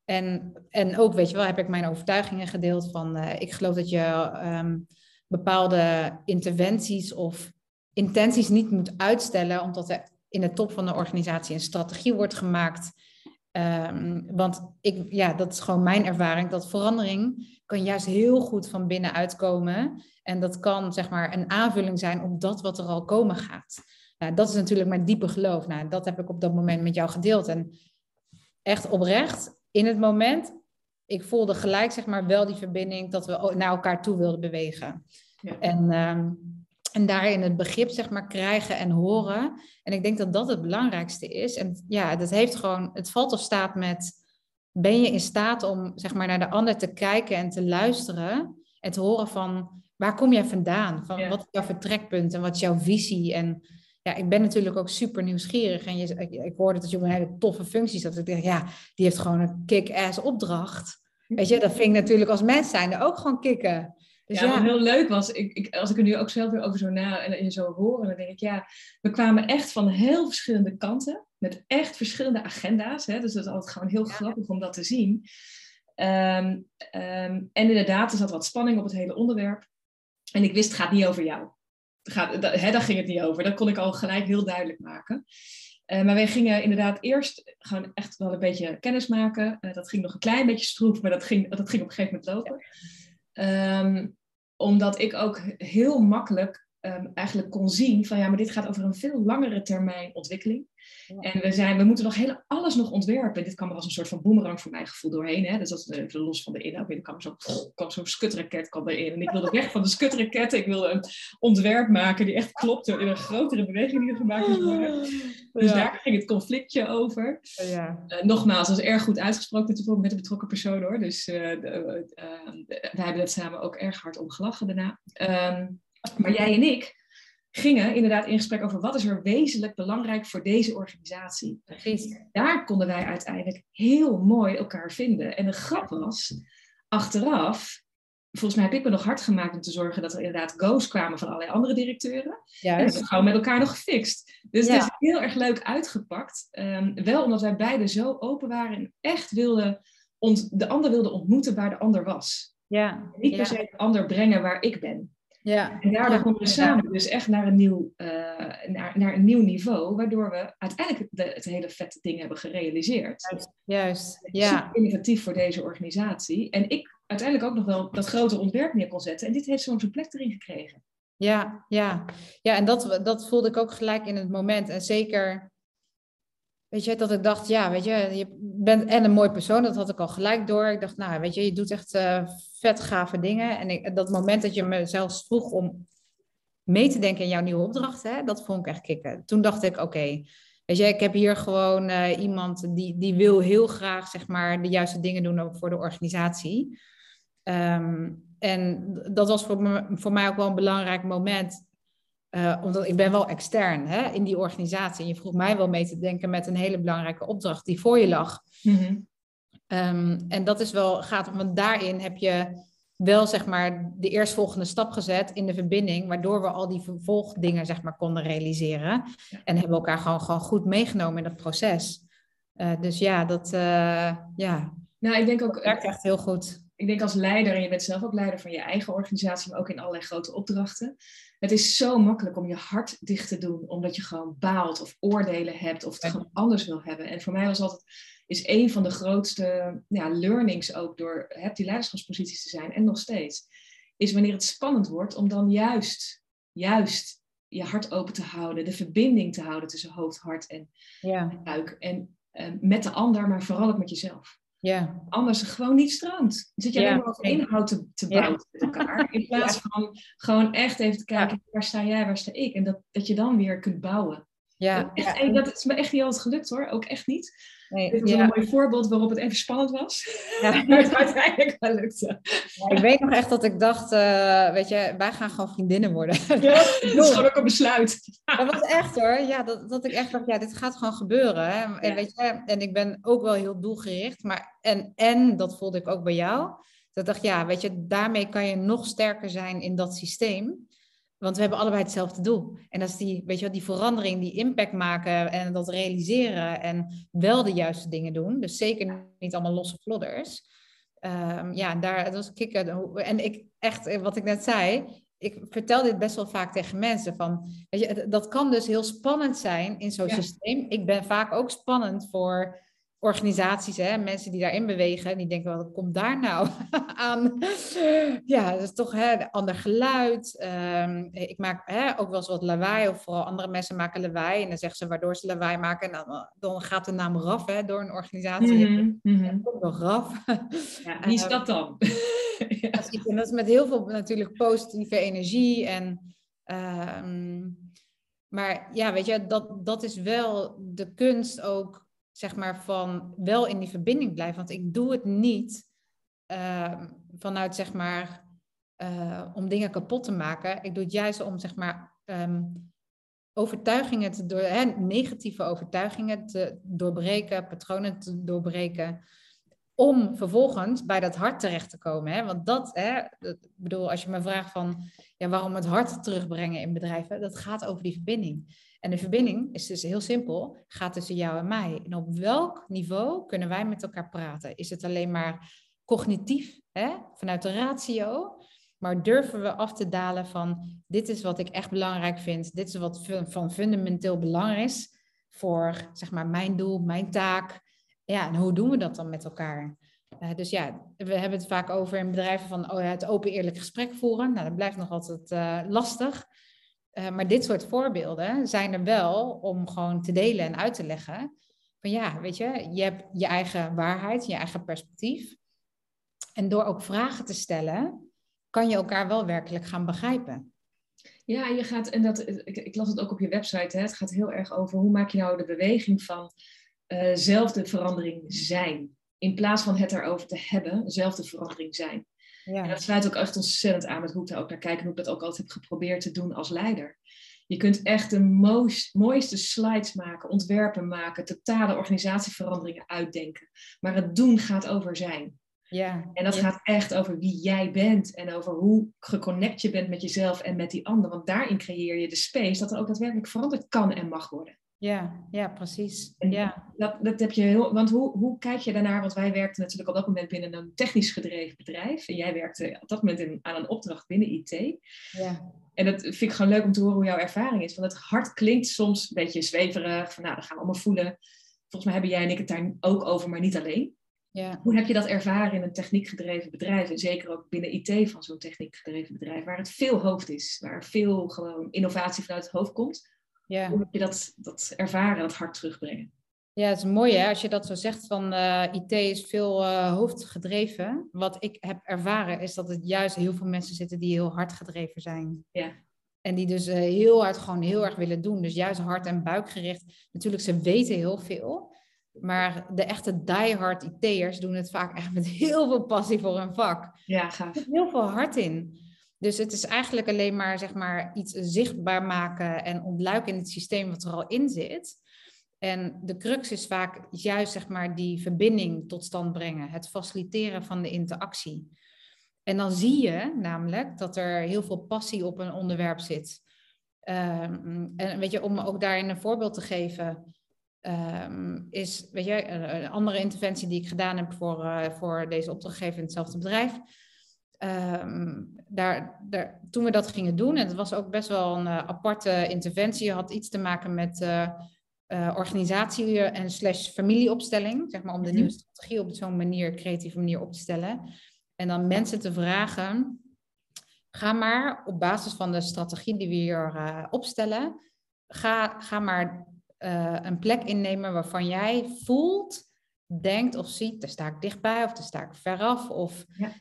En, en ook, weet je wel, heb ik mijn overtuigingen gedeeld van, uh, ik geloof dat je um, bepaalde interventies of intenties niet moet uitstellen, omdat er in de top van de organisatie een strategie wordt gemaakt. Um, want ik, ja, dat is gewoon mijn ervaring, dat verandering kan juist heel goed van binnenuit komen. En dat kan zeg maar een aanvulling zijn op dat wat er al komen gaat. Nou, dat is natuurlijk mijn diepe geloof. Nou, dat heb ik op dat moment met jou gedeeld. En echt oprecht, in het moment, ik voelde gelijk zeg maar wel die verbinding dat we naar elkaar toe wilden bewegen. Ja. En, um, en daarin het begrip zeg maar krijgen en horen. En ik denk dat dat het belangrijkste is. En ja, dat heeft gewoon, het valt of staat met, ben je in staat om zeg maar naar de ander te kijken en te luisteren en te horen van, waar kom jij vandaan? Van, Wat is jouw vertrekpunt en wat is jouw visie? En ja, ik ben natuurlijk ook super nieuwsgierig. En je, ik, ik hoorde dat je op een hele toffe functie zat. Ik dacht, ja, die heeft gewoon een kick-ass opdracht. Weet je, dat vind ik natuurlijk als mens zijn ook gewoon kicken.
Dus ja, ja, wat heel leuk was, ik, ik, als ik er nu ook zelf weer over zo na en zo horen, dan denk ik, ja, we kwamen echt van heel verschillende kanten, met echt verschillende agenda's. Hè? Dus dat is altijd gewoon heel grappig om dat te zien. Um, um, en inderdaad, er zat wat spanning op het hele onderwerp. En ik wist, het gaat niet over jou gaat, hè, daar ging het niet over. Dat kon ik al gelijk heel duidelijk maken. Uh, maar wij gingen inderdaad eerst gewoon echt wel een beetje kennis maken. Uh, dat ging nog een klein beetje stroef, maar dat ging, dat ging op een gegeven moment lopen. Um, omdat ik ook heel makkelijk um, eigenlijk kon zien van ja, maar dit gaat over een veel langere termijn ontwikkeling. En we, zijn, we moeten nog heel, alles nog ontwerpen. Dit kwam er als een soort van boemerang voor mijn gevoel doorheen. Hè? Dus dat is even los van de inhoud. Er kwam zo'n zo skutraket kwam erin. En ik wilde weg van de skutraket. Ik wilde een ontwerp maken die echt klopte in een grotere beweging die er gemaakt moest worden. Dus daar ging het conflictje over. Ja. Uh, nogmaals, dat is erg goed uitgesproken met de betrokken persoon hoor. Dus uh, de, uh, wij hebben dat samen ook erg hard om gelachen daarna. Um, maar jij en ik gingen inderdaad in gesprek over wat is er wezenlijk belangrijk voor deze organisatie. Precies. Daar konden wij uiteindelijk heel mooi elkaar vinden. En de grap was, achteraf, volgens mij heb ik me nog hard gemaakt om te zorgen dat er inderdaad go's kwamen van allerlei andere directeuren. En dat we gewoon met elkaar nog gefixt. Dus het is heel erg leuk uitgepakt. Um, wel omdat wij beiden zo open waren en echt wilden de ander wilden ontmoeten waar de ander was. Ja. niet per se de ander brengen waar ik ben. Ja. En daardoor komen we samen dus echt naar een, nieuw, uh, naar, naar een nieuw niveau, waardoor we uiteindelijk de, het hele vette ding hebben gerealiseerd.
Juist, juist. ja.
innovatief voor deze organisatie. En ik uiteindelijk ook nog wel dat grote ontwerp neer kon zetten. En dit heeft zo'n plek erin gekregen.
Ja, ja. ja en dat, dat voelde ik ook gelijk in het moment. En zeker Weet je, dat ik dacht, ja, weet je, je bent en een mooi persoon, dat had ik al gelijk door. Ik dacht, nou, weet je, je doet echt uh, vet gave dingen. En dat moment dat je me zelfs vroeg om mee te denken in jouw nieuwe opdracht, hè, dat vond ik echt kicken. Toen dacht ik, oké, weet je, ik heb hier gewoon uh, iemand die, die wil heel graag, zeg maar, de juiste dingen doen voor de organisatie. Um, en dat was voor, me, voor mij ook wel een belangrijk moment uh, omdat ik ben wel extern hè, in die organisatie. En je vroeg mij wel mee te denken met een hele belangrijke opdracht die voor je lag. Mm en dat is wel, gaat, want daarin heb je wel zeg maar de eerstvolgende stap gezet in de verbinding, waardoor we al die vervolgdingen zeg maar konden realiseren. En hebben elkaar gewoon, gewoon goed meegenomen in dat proces. Uh, dus ja, dat uh, ja.
Nou, ik denk ook.
Dat werkt echt heel goed.
Ik denk als leider, en je bent zelf ook leider van je eigen organisatie, maar ook in allerlei grote opdrachten het is zo makkelijk om je hart dicht te doen, omdat je gewoon baalt of oordelen hebt of het gewoon anders wil hebben. En voor mij was altijd, is een van de grootste ja, learnings ook door heb die leiderschapsposities te zijn en nog steeds. Is wanneer het spannend wordt om dan juist, juist je hart open te houden, de verbinding te houden tussen hoofd, hart en ja. buik. En uh, met de ander, maar vooral ook met jezelf. Ja. Anders gewoon niet stroomt. Dan zit je alleen maar over inhoud te, te bouwen met elkaar. In plaats van gewoon echt even te kijken, waar sta jij, waar sta ik? En dat, dat je dan weer kunt bouwen. Ja. Echt, dat is me echt niet altijd gelukt hoor, ook echt niet. Nee, Dit was een mooi voorbeeld waarop het even spannend was. Ja. maar het uiteindelijk wel lukte.
Ja, ik weet nog echt dat ik dacht, uh, weet je, wij gaan gewoon vriendinnen worden. Ja,
dat is gewoon ook een besluit.
Dat was echt hoor, ja, dat, dat ik echt dacht, ja, dit gaat gewoon gebeuren. Hè? En, weet je, en ik ben ook wel heel doelgericht, maar en, en dat voelde ik ook bij jou. Dat ik dacht, ja, weet je, daarmee kan je nog sterker zijn in dat systeem. Want we hebben allebei hetzelfde doel. En dat is die, weet je wat, die verandering, die impact maken en dat realiseren en wel de juiste dingen doen. Dus zeker niet allemaal losse vlodders. Um, ja, daar dat was kicken. En ik echt, wat ik net zei, ik vertel dit best wel vaak tegen mensen. Van, weet je, dat kan dus heel spannend zijn in zo'n systeem. Ik ben vaak ook spannend voor organisaties, hè, mensen die daarin bewegen, die denken, wat komt daar nou aan? ja, dat is toch hè, ander geluid. Ehm, ik maak hè, ook wel eens wat lawaai, of vooral andere mensen maken lawaai. En dan zeggen ze waardoor ze lawaai maken. En dan, dan gaat de naam RAF hè, door een organisatie. Mm -hmm. RAF.
Ja, wie is dat dan?
ja. En dat is met heel veel natuurlijk positieve energie. En, ehm, maar ja, weet je, dat, dat is wel de kunst ook zeg maar, van wel in die verbinding blijven. Want ik doe het niet uh, vanuit, zeg maar, uh, om dingen kapot te maken. Ik doe het juist om, zeg maar, um, overtuigingen te door, hè, negatieve overtuigingen te doorbreken, patronen te doorbreken. Om vervolgens bij dat hart terecht te komen. Hè? Want dat, hè, ik bedoel, als je me vraagt van ja, waarom het hart terugbrengen in bedrijven, dat gaat over die verbinding. En de verbinding is dus heel simpel, gaat tussen jou en mij. En op welk niveau kunnen wij met elkaar praten? Is het alleen maar cognitief, hè? vanuit de ratio? Maar durven we af te dalen van, dit is wat ik echt belangrijk vind, dit is wat van fundamenteel belang is voor zeg maar, mijn doel, mijn taak. Ja, en hoe doen we dat dan met elkaar? Uh, dus ja, we hebben het vaak over in bedrijven van oh, ja, het open eerlijk gesprek voeren. Nou, dat blijft nog altijd uh, lastig. Uh, maar dit soort voorbeelden zijn er wel om gewoon te delen en uit te leggen. Van ja, weet je, je hebt je eigen waarheid, je eigen perspectief. En door ook vragen te stellen, kan je elkaar wel werkelijk gaan begrijpen.
Ja, je gaat, en dat, ik, ik las het ook op je website, hè, het gaat heel erg over hoe maak je nou de beweging van uh, zelf de verandering zijn. In plaats van het erover te hebben, zelf de verandering zijn. Ja. En dat sluit ook echt ontzettend aan met hoe ik daar ook naar kijk en hoe ik dat ook altijd heb geprobeerd te doen als leider. Je kunt echt de mooist, mooiste slides maken, ontwerpen maken, totale organisatieveranderingen uitdenken. Maar het doen gaat over zijn. Ja. En dat gaat echt over wie jij bent en over hoe geconnect je bent met jezelf en met die ander. Want daarin creëer je de space dat er ook daadwerkelijk veranderd kan en mag worden.
Ja, ja, precies. ja.
Dat, dat heb je heel, want hoe, hoe kijk je daarnaar? Want wij werkten natuurlijk op dat moment binnen een technisch gedreven bedrijf. En jij werkte op dat moment in, aan een opdracht binnen IT. Ja. En dat vind ik gewoon leuk om te horen hoe jouw ervaring is. Want het hart klinkt soms een beetje zweverig. Van nou, dat gaan we allemaal voelen. Volgens mij hebben jij en ik het daar ook over, maar niet alleen. Ja. Hoe heb je dat ervaren in een techniekgedreven bedrijf? En zeker ook binnen IT van zo'n techniekgedreven bedrijf, waar het veel hoofd is, waar veel gewoon innovatie vanuit het hoofd komt. Ja. Hoe heb je dat, dat ervaren, dat hart terugbrengen?
Ja, het is mooi hè, als je dat zo zegt van uh, eh, IT is veel uh, hoofdgedreven. Wat ik heb ervaren is dat het juist heel veel mensen zitten die heel hard gedreven zijn. Ja. En die dus uh, heel hard gewoon heel erg willen doen. Dus juist hard en buikgericht. Natuurlijk, ze weten heel veel. Maar de echte diehard IT'ers doen het vaak echt met heel veel passie voor hun vak. Ja, gaaf. Er zit heel veel hart in. Dus het is eigenlijk alleen maar, zeg maar iets zichtbaar maken en ontluiken in het systeem wat er al in zit. En de crux is vaak juist zeg maar, die verbinding tot stand brengen, het faciliteren van de interactie. En dan zie je namelijk dat er heel veel passie op een onderwerp zit. Um, en weet je, om ook daarin een voorbeeld te geven, um, is weet je, een andere interventie die ik gedaan heb voor, uh, voor deze opdrachtgever in hetzelfde bedrijf Um, daar, daar, toen we dat gingen doen, en het was ook best wel een uh, aparte interventie, had iets te maken met uh, uh, organisatie en slash familieopstelling, zeg maar, om de mhm. nieuwe strategie op zo'n manier, creatieve manier op te stellen. En dan mensen te vragen, ga maar op basis van de strategie die we hier opstellen, ga, ga maar een plek innemen waarvan jij voelt, denkt of ziet, daar sta ik dichtbij of daar sta ik veraf. Of... Ja.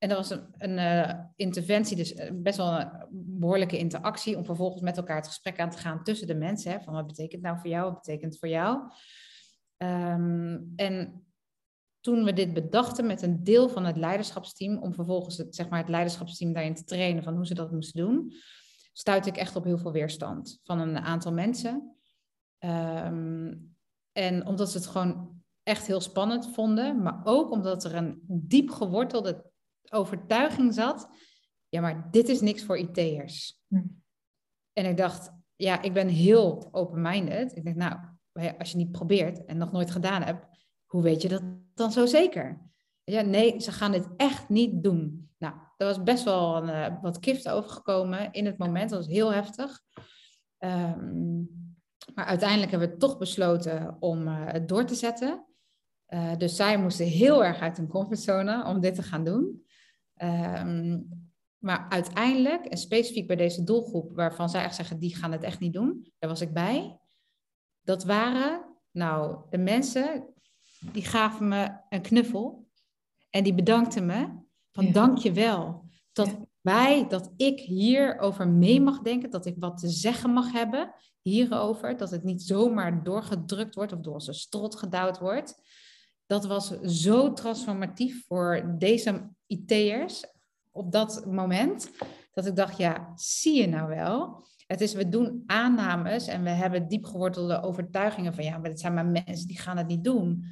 En dat was een, uh, interventie, dus best wel een behoorlijke interactie, om vervolgens met elkaar het gesprek aan te gaan tussen de mensen. Hè, van wat betekent nou voor jou, wat betekent het voor jou? Um, en toen we dit bedachten met een deel van het leiderschapsteam, om vervolgens het, zeg maar, het leiderschapsteam daarin te trainen van hoe ze dat moesten doen, stuitte ik echt op heel veel weerstand van een aantal mensen. Um, en omdat ze het gewoon echt heel spannend vonden, maar ook omdat er een diep gewortelde overtuiging zat, ja, maar dit is niks voor IT'ers. Hm. En ik dacht, ja, ik ben heel open-minded. Ik denk, nou, als je niet probeert en nog nooit gedaan hebt, hoe weet je dat dan zo zeker? Ja, nee, ze gaan dit echt niet doen. Nou, er was best wel een, uh, wat kift overgekomen in het moment. Dat was heel heftig. Um, maar uiteindelijk hebben we toch besloten om uh, het door te zetten. Uh, dus zij moesten heel erg uit hun comfortzone om dit te gaan doen. Um, maar uiteindelijk, en specifiek bij deze doelgroep, waarvan zij echt zeggen, die gaan het echt niet doen, daar was ik bij. Dat waren, nou, de mensen die gaven me een knuffel en die bedankten me van ja. dank je wel dat wij, dat ik hierover mee mag denken, dat ik wat te zeggen mag hebben hierover, dat het niet zomaar doorgedrukt wordt of door onze strot gedouwd wordt. Dat was zo transformatief voor deze IT'ers op dat moment, dat ik dacht, ja, zie je nou wel? Het is, we doen aannames en we hebben diepgewortelde overtuigingen van, ja, maar het zijn maar mensen die gaan het niet doen.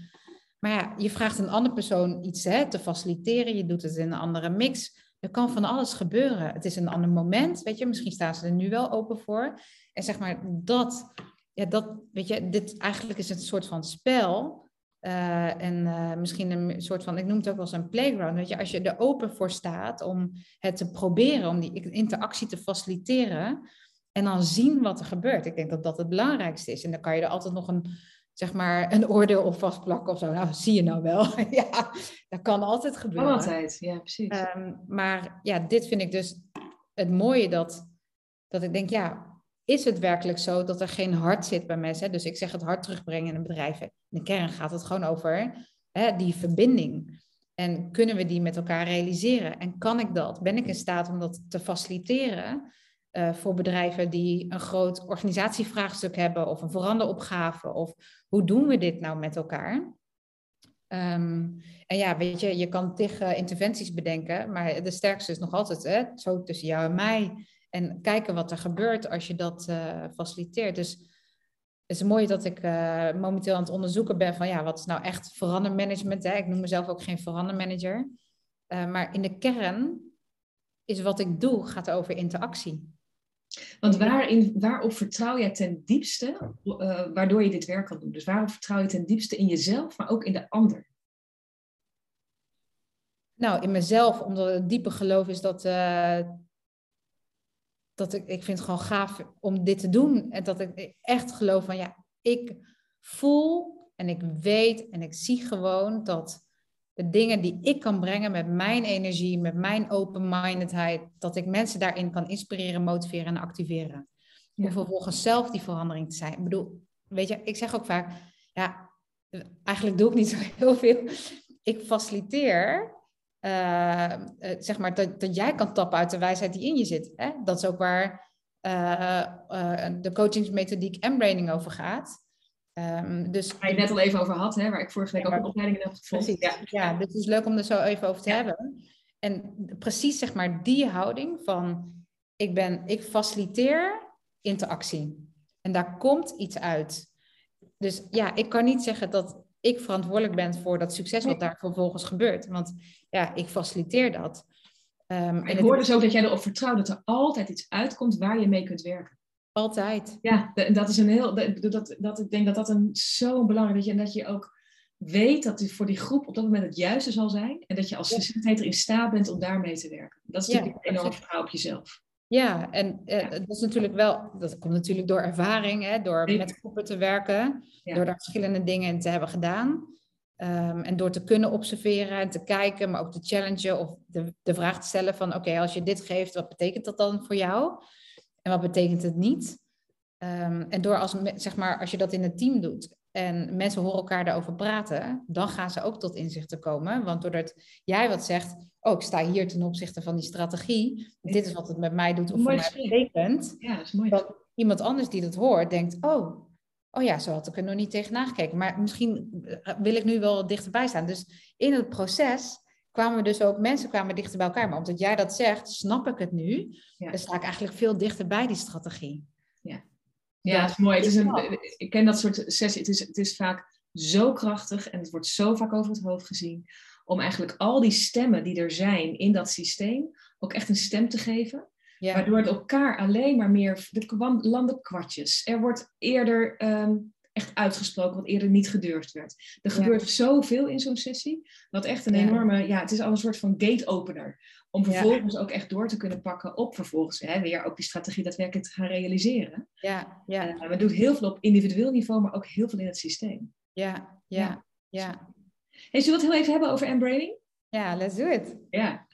Maar ja, je vraagt een andere persoon iets hè, te faciliteren, je doet het in een andere mix. Er kan van alles gebeuren. Het is een ander moment, weet je. Misschien staan ze er nu wel open voor. En zeg maar dat, ja, dat, weet je, dit eigenlijk is het een soort van spel. Uh, en uh, misschien een soort van, ik noem het ook wel eens een playground. Weet je, als je er open voor staat om het te proberen, om die interactie te faciliteren. En dan zien wat er gebeurt. Ik denk dat dat het belangrijkste is. En dan kan je er altijd nog een zeg maar, een oordeel op vastplakken of zo. Nou, zie je nou wel. ja, dat kan altijd gebeuren.
Altijd, ja, precies.
Um, maar ja, dit vind ik dus het mooie dat, dat ik denk, ja, is het werkelijk zo dat er geen hart zit bij mensen? Dus ik zeg het hart terugbrengen in een bedrijf. In de kern gaat het gewoon over hè, die verbinding. En kunnen we die met elkaar realiseren? En kan ik dat? Ben ik in staat om dat te faciliteren? Uh, voor bedrijven die een groot organisatievraagstuk hebben of een veranderopgave of hoe doen we dit nou met elkaar? Um, en ja, weet je, je kan tegen interventies bedenken, maar de sterkste is nog altijd hè, zo tussen jou en mij. En kijken wat er gebeurt als je dat uh, faciliteert. Dus het is mooi dat ik uh, momenteel aan het onderzoeken ben van ja, wat is nou echt verandermanagement? Hè? Ik noem mezelf ook geen verandermanager. Uh, maar in de kern is wat ik doe, gaat over interactie.
Want waarin, waarop vertrouw jij ten diepste, waardoor je dit werk kan doen? Dus waarop vertrouw je ten diepste in jezelf, maar ook in de ander?
Nou, in mezelf, omdat het diepe geloof is dat, dat ik, ik vind het gewoon gaaf om dit te doen. En dat ik echt geloof van, ja, ik voel en ik weet en ik zie gewoon dat de dingen die ik kan brengen met mijn energie, met mijn open-mindedheid, dat ik mensen daarin kan inspireren, motiveren en activeren. Om vervolgens zelf die verandering te zijn. Ik bedoel, weet je, ik zeg ook vaak, ja, eigenlijk doe ik niet zo heel veel. Ik faciliteer, uh, zeg maar, dat, dat jij kan tappen uit de wijsheid die in je zit. Hè? Dat is ook waar uh, uh, de coachingsmethodiek en braining over gaat.
Um, dus, waar je net al even over had, hè, waar ik vorige week ook een opleiding heb gevolgd.
Ja, ja, dus het is leuk om er zo even over te hebben. En precies zeg maar die houding van ik, ben, ik faciliteer interactie. En daar komt iets uit. Dus ja, ik kan niet zeggen dat ik verantwoordelijk ben voor dat succes wat daar vervolgens gebeurt. Want ja, ik faciliteer dat.
Um, ik hoor dus ook dat jij erop vertrouwt dat er altijd iets uitkomt waar je mee kunt werken.
Altijd.
Ja, dat is een heel. Dat, dat, ik denk dat dat een zo belangrijk is. En dat je ook weet dat het voor die groep op dat moment het juiste zal zijn. En dat je als facilitator in staat bent om daarmee te werken. Dat is natuurlijk ja, een enorm vertrouwen op jezelf.
Ja, en dat is natuurlijk wel, dat komt natuurlijk door ervaring, hè, door met groepen te werken, door daar verschillende dingen in te hebben gedaan. Um, en door te kunnen observeren en te kijken, maar ook te challengen of de, de vraag te stellen van oké, als je dit geeft, wat betekent dat dan voor jou? En wat betekent het niet? Um, en door als, zeg maar, als je dat in een team doet en mensen horen elkaar daarover praten, dan gaan ze ook tot inzichten komen. Want doordat jij wat zegt, oh, ik sta hier ten opzichte van die strategie, dit is wat het met mij doet of voor mij betekent. Ja, dat is mooi. Dat iemand anders die dat hoort, denkt, oh, oh ja, zo had ik er nog niet tegenaan gekeken. Maar misschien eh, wil ik nu wel dichterbij staan. Dus in het proces kwamen we dus ook, mensen kwamen dichter bij elkaar. Maar omdat jij dat zegt, snap ik het nu. Ja. Dan sta ik eigenlijk veel dichter bij die strategie.
Ja, ja dat is mooi. Het is een, ik ken dat soort sessies. Het is, het is vaak zo krachtig en het wordt zo vaak over het hoofd gezien. Om eigenlijk al die stemmen die er zijn in dat systeem ook echt een stem te geven. Ja. Waardoor het elkaar alleen maar meer, de landen kwartjes. Er wordt eerder ehm, echt uitgesproken wat eerder niet gedurfd werd. Er gebeurt zoveel in zo'n sessie, wat echt een enorme, ja, het is al een soort van gate-opener. Om vervolgens ook echt door te kunnen pakken op vervolgens hè, weer ook die strategie daadwerkelijk te gaan realiseren. Ja, ja. Uh, we doen heel veel op individueel niveau, maar ook heel veel in het systeem.
Ja, ja, ja.
Hey, zullen we het heel even hebben over embraining?
Ja, let's do it.
Ja.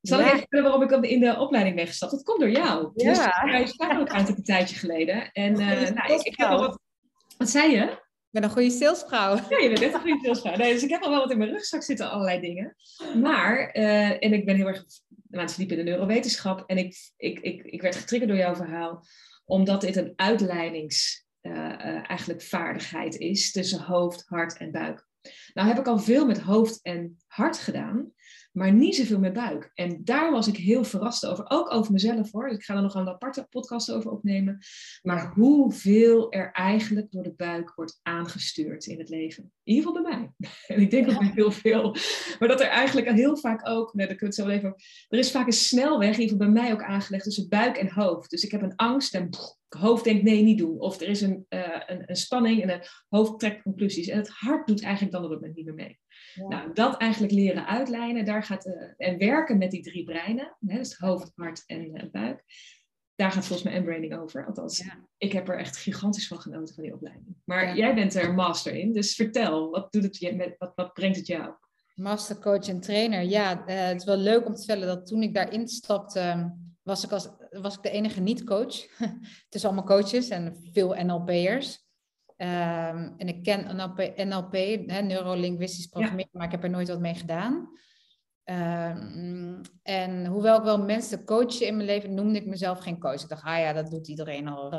Zal ik even vertellen waarom ik in de opleiding ben gestapt? Dat komt door jou. Ja. Dus wij spraken ook een tijdje geleden. En uh, nou, ik, ik, heb al wat... Wat zei je?
Ik ben een goede salesvrouw.
Ja, je bent echt een goede salesvrouw. Nee, dus ik heb al wel wat in mijn rugzak zitten, allerlei dingen. Maar, uh, en ik ben heel erg het verdiepen in de neurowetenschap. En ik, ik, ik, ik werd getriggerd door jouw verhaal. Omdat dit een uitleidings uh, uh, eigenlijk vaardigheid is tussen hoofd, hart en buik. Nou heb ik al veel met hoofd en hart gedaan maar niet zoveel met buik. En daar was ik heel verrast over. Ook over mezelf hoor. Ik ga er nog een aparte podcast over opnemen. Maar hoeveel er eigenlijk door de buik wordt aangestuurd in het leven. In ieder geval bij mij. En ik denk ook bij heel veel. Maar dat er eigenlijk heel vaak ook, nee, kun je zo even. Er is vaak een snelweg, in ieder geval bij mij ook aangelegd, tussen buik en hoofd. Dus ik heb een angst en hoofd denkt nee, niet doen. Of er is een, uh, een, een, spanning en het hoofd trekt conclusies. En het hart doet eigenlijk dan op het moment niet meer mee. Nou, dat eigenlijk leren uitlijnen, daar gaat, uh, en werken met die drie breinen, hè, dus hoofd, hart en uh, buik. Daar gaat volgens mij embraining over. Althans, ik heb er echt gigantisch van genoten van die opleiding. Maar jij bent er master in, dus vertel, wat, doet het je met, wat, wat brengt het jou?
Master coach en trainer. Ja, het is wel leuk om te vertellen dat toen ik daarin stapte, was ik, als, was ik de enige niet-coach. het is allemaal coaches en veel NLP'ers. Um, en ik ken NLP, NLP hè, neurolinguistisch programmeren, maar ik heb er nooit wat mee gedaan. Um, en hoewel ik wel mensen coachen in mijn leven, noemde ik mezelf geen coach. Ik dacht, ah ja, dat doet iedereen al.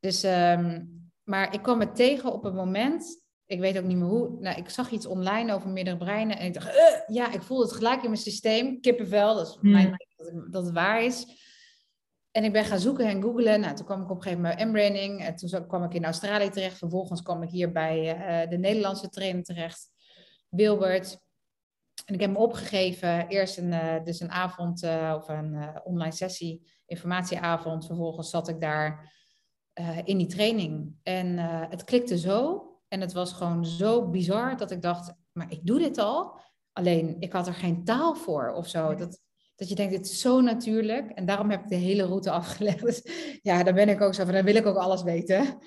Dus, um, maar ik kwam het tegen op een moment, ik weet ook niet meer hoe. Nou, ik zag iets online over meerdere breinen en ik dacht, uh, ja, ik voelde het gelijk in mijn systeem, kippenvel, dat is hmm. mijn dat het waar is. En ik ben gaan zoeken en googlen. Nou, toen kwam ik op een gegeven moment bij M-branding. En toen kwam ik in Australië terecht. Vervolgens kwam ik hier bij uh, de Nederlandse trainer terecht, Wilbert. En ik heb me opgegeven. Eerst een, uh, dus een avond uh, of een online sessie, informatieavond. Vervolgens zat ik daar in die training. En het klikte zo. En het was gewoon zo bizar dat ik dacht, maar ik doe dit al. Alleen ik had er geen taal voor of zo. Dat, dat je denkt, dit is zo natuurlijk. En daarom heb ik de hele route afgelegd. Dus ja, daar ben ik ook zo van, dan wil ik ook alles weten.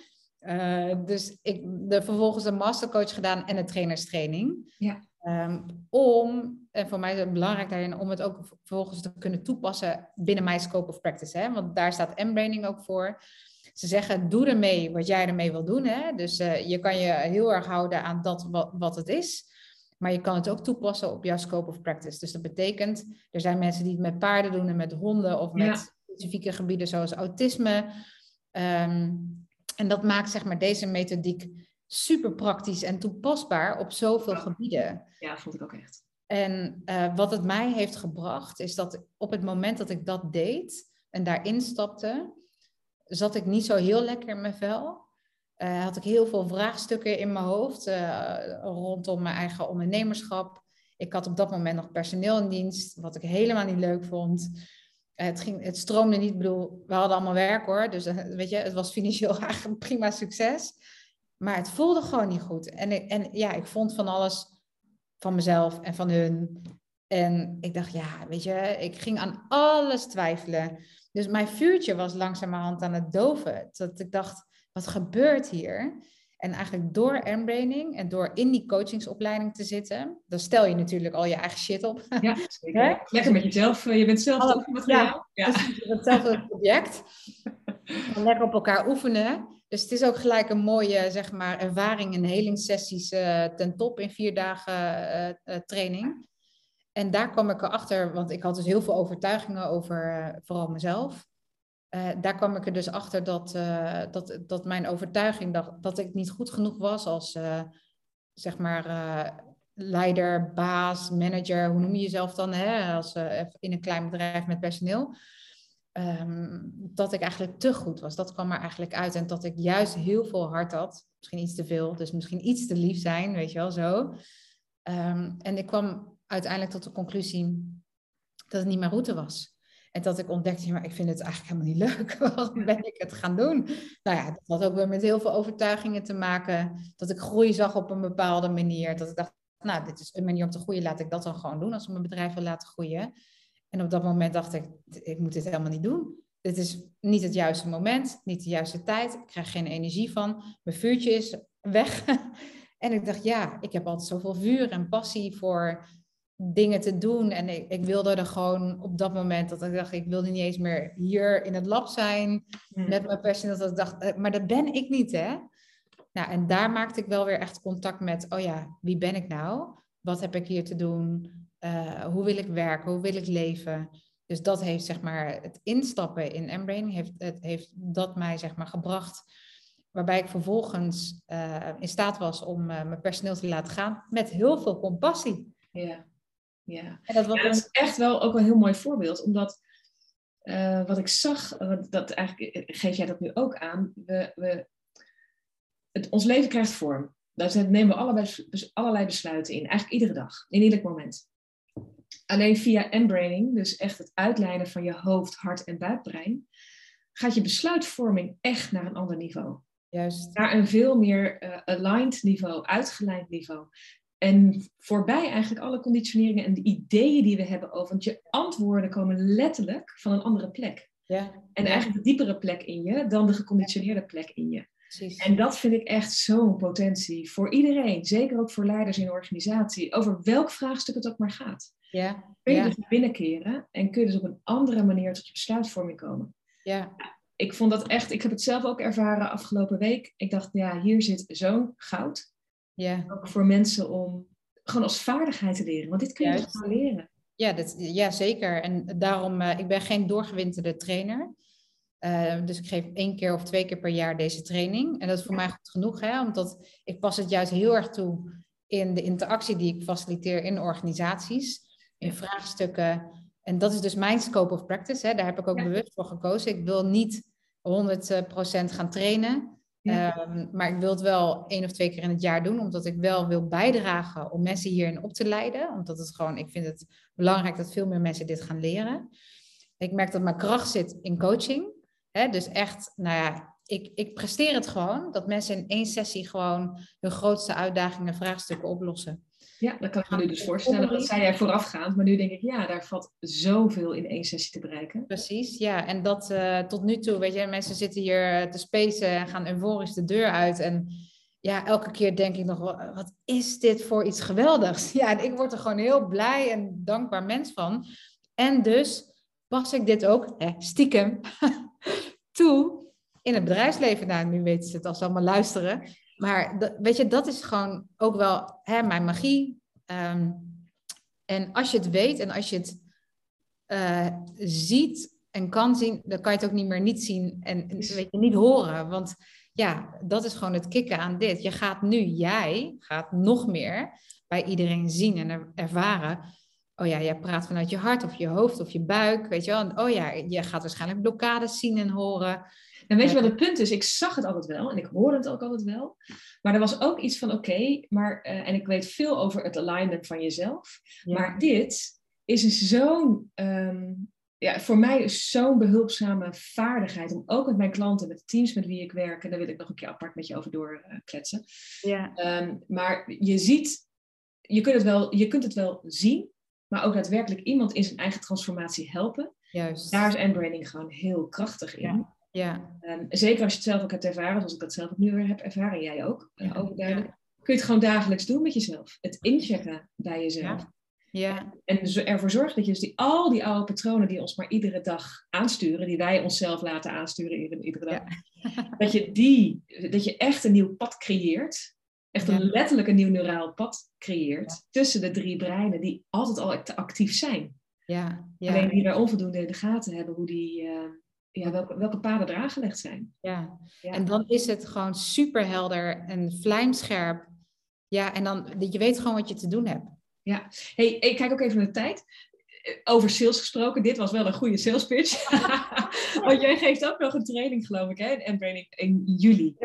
Uh, dus ik de, vervolgens een mastercoach gedaan en een trainerstraining. Ja. Um, om, en voor mij is het belangrijk daarin, om het ook vervolgens te kunnen toepassen binnen mijn scope of practice. Hè? Want daar staat M-branding ook voor. Ze zeggen, doe ermee wat jij ermee wil doen. Hè? Dus uh, je kan je heel erg houden aan dat wat, wat het is. Maar je kan het ook toepassen op jouw scope of practice. Dus dat betekent, er zijn mensen die het met paarden doen en met honden of met specifieke gebieden zoals autisme. Um, en dat maakt zeg maar deze methodiek super praktisch en toepasbaar op zoveel gebieden.
Ja, vond ik ook echt.
En uh, wat het mij heeft gebracht, is dat op het moment dat ik dat deed en daarin stapte, zat ik niet zo heel lekker in mijn vel. Uh, had ik heel veel vraagstukken in mijn hoofd uh, rondom mijn eigen ondernemerschap. Ik had op dat moment nog personeel in dienst, wat ik helemaal niet leuk vond. Uh, het, ging, het stroomde niet, bedoel, we hadden allemaal werk hoor, dus weet je, het was financieel eigenlijk prima succes. Maar het voelde gewoon niet goed. En, en ja, ik vond van alles van mezelf en van hun. En ik dacht, ja, weet je, ik ging aan alles twijfelen. Dus mijn vuurtje was langzamerhand aan het doven. Dat ik dacht, wat gebeurt hier? En eigenlijk door embraining en door in die coachingsopleiding te zitten, dan stel je natuurlijk al je eigen shit op.
Ja, zeker. Lekker met jezelf. Eh, je bent zelf
Alle,
materiaal.
Ja, ja. je bent zelf het project. Lekker op elkaar oefenen. Dus het is ook gelijk een mooie zeg maar, ervaring en helingssessies uh, ten top in vier dagen uh, training. En daar kwam ik erachter, want ik had dus heel veel overtuigingen over vooral mezelf. Uh, daar kwam ik er dus achter dat, uh, dat, dat mijn overtuiging dat, dat ik niet goed genoeg was als uh, zeg maar leider, baas, manager, hoe noem je jezelf dan, hè? Als, in een klein bedrijf met personeel. Um, dat ik eigenlijk te goed was. Dat kwam er eigenlijk uit. En dat ik juist heel veel hart had. Misschien iets te veel, dus misschien iets te lief zijn, weet je wel zo. Um, en ik kwam uiteindelijk tot de conclusie dat het niet mijn route was. En dat ik ontdekte, maar ik vind het eigenlijk helemaal niet leuk. Waarom ben ik het gaan doen? Nou ja, dat had ook weer met heel veel overtuigingen te maken. Dat ik groei zag op een bepaalde manier. Dat ik dacht, nou, dit is een manier om te groeien. Laat ik dat dan gewoon doen als ik mijn bedrijf wil laten groeien. En op dat moment dacht ik, ik moet dit helemaal niet doen. Dit is niet het juiste moment, niet de juiste tijd. Ik krijg geen energie van. Mijn vuurtje is weg. en ik dacht, ja, ik heb altijd zoveel vuur en passie voor dingen te doen. En ik, ik, wilde er gewoon op dat moment dat ik dacht, ik wilde niet eens meer hier in het lab zijn
Hmm.
met mijn personeel. Dat ik dacht, eh, maar dat ben ik niet, hè? Nou, en daar maakte ik wel weer echt contact met, oh ja, wie ben ik nou? Wat heb ik hier te doen? Uh, hoe wil ik werken? Hoe wil ik leven? Dus dat heeft, zeg maar, het instappen in Embrain, heeft, het, heeft dat mij, zeg maar, gebracht. Waarbij ik vervolgens uh, in staat was om uh, mijn personeel te laten gaan met heel veel compassie.
Ja. Ja.
En dat, was
ja, dat is echt wel ook een heel mooi voorbeeld, omdat uh, wat ik zag, dat eigenlijk geef jij dat nu ook aan, we, we, het, ons leven krijgt vorm. Daar nemen we allebei, dus allerlei besluiten in, eigenlijk iedere dag, in ieder moment. Alleen via embraining, dus echt het uitlijnen van je hoofd, hart en buikbrein, gaat je besluitvorming echt naar een ander niveau.
Juist.
Naar een veel meer uh, aligned niveau, uitgelijnd niveau. En voorbij eigenlijk alle conditioneringen en de ideeën die we hebben over. Want je antwoorden komen letterlijk van een andere plek.
Ja.
En eigenlijk een diepere plek in je dan de geconditioneerde plek in je.
Precies.
En dat vind ik echt zo'n potentie voor iedereen. Zeker ook voor leiders in een organisatie. Over welk vraagstuk het ook maar gaat.
Ja.
Kun je
ja.
dus binnenkeren en kun je dus op een andere manier tot je besluitvorming komen.
Ja.
Ik vond dat echt, ik heb het zelf ook ervaren afgelopen week. Ik dacht, ja, hier zit zo'n goud.
Ja.
Ook voor mensen om gewoon als vaardigheid te leren. Want dit kun je
Juist.
gewoon leren.
Ja, dat, ja, zeker. En daarom, uh, ik ben geen doorgewinterde trainer. Uh, dus ik geef één keer of twee keer per jaar deze training. En dat is voor mij goed genoeg, hè? omdat ik pas het juist heel erg toe in de interactie die ik faciliteer in organisaties, in vraagstukken. En dat is dus mijn scope of practice. Hè? Daar heb ik ook
Ja.
bewust voor gekozen. Ik wil niet 100% gaan trainen. Um, maar ik wil het wel één of twee keer in het jaar doen, omdat ik wel wil bijdragen om mensen hierin op te leiden. Omdat het gewoon, ik vind het belangrijk dat veel meer mensen dit gaan leren. Ik merk dat mijn kracht zit in coaching. Hè? Dus echt, nou ja, ik, ik presteer het gewoon, dat mensen in één sessie gewoon hun grootste uitdagingen en vraagstukken oplossen.
Ja, dat kan ik me nu dus voorstellen. Dat zei jij voorafgaand, maar nu denk ik, ja, daar valt zoveel in één sessie te bereiken.
Precies, ja. En dat uh, tot nu toe, weet je, mensen zitten hier te spacen en gaan euforisch de deur uit. En ja, elke keer denk ik nog, wat is dit voor iets geweldigs? Ja, en ik word er gewoon heel blij en dankbaar mens van. En dus pas ik dit ook, eh, stiekem, toe in het bedrijfsleven. Nou, nu weten ze het als ze allemaal luisteren. Maar dat, weet je, dat is gewoon ook wel hè, mijn magie. Um, en als je het weet en als je het uh, ziet en kan zien, dan kan je het ook niet meer niet zien en weet je, niet horen. Want ja, dat is gewoon het kicken aan dit. Je gaat nu, jij gaat nog meer bij iedereen zien en er, ervaren. Oh ja, jij praat vanuit je hart of je hoofd of je buik, weet je wel. En oh ja, je gaat waarschijnlijk blokkades zien en horen.
En weet je wat het punt is? Ik zag het altijd wel en ik hoorde het ook altijd wel. Maar er was ook iets van, oké, okay, maar uh, en ik weet veel over het alignment van jezelf. Ja. Maar dit is zo'n, um, ja, voor mij zo'n behulpzame vaardigheid om ook met mijn klanten, met de teams met wie ik werk, en daar wil ik nog een keer apart met je over doorkletsen.
Ja.
Um, maar je ziet, je kunt, het wel, je kunt het wel zien, maar ook daadwerkelijk iemand in zijn eigen transformatie helpen.
Juist.
Daar is endbranding gewoon heel krachtig in.
Ja. Ja,
Ehm, zeker als je het zelf ook hebt ervaren, zoals ik dat zelf ook nu weer heb ervaren, jij ook, eh,
Ja.
overduidelijk. Kun je het gewoon dagelijks doen met jezelf. Het inchecken bij jezelf.
ja,
En ervoor zorgen dat je dus die, al die oude patronen die ons maar iedere dag aansturen, die wij onszelf laten aansturen iedere, iedere dag, dat, je die, dat je echt een nieuw pad creëert. Echt een letterlijk een nieuw neuraal pad creëert tussen de drie breinen die altijd al act- actief zijn.
ja,
Alleen die daar onvoldoende in de gaten hebben hoe die, eh, ja, welke, welke paden er aangelegd zijn.
ja.
Ja.
En dan is het gewoon super helder en vlijmscherp. Ja, en dan, je weet gewoon wat je te doen hebt.
Hey, ik kijk ook even naar de tijd. Eh, Over sales gesproken, dit was wel een goede sales pitch. Want jij geeft ook nog een training, geloof ik, hè? En training in juli.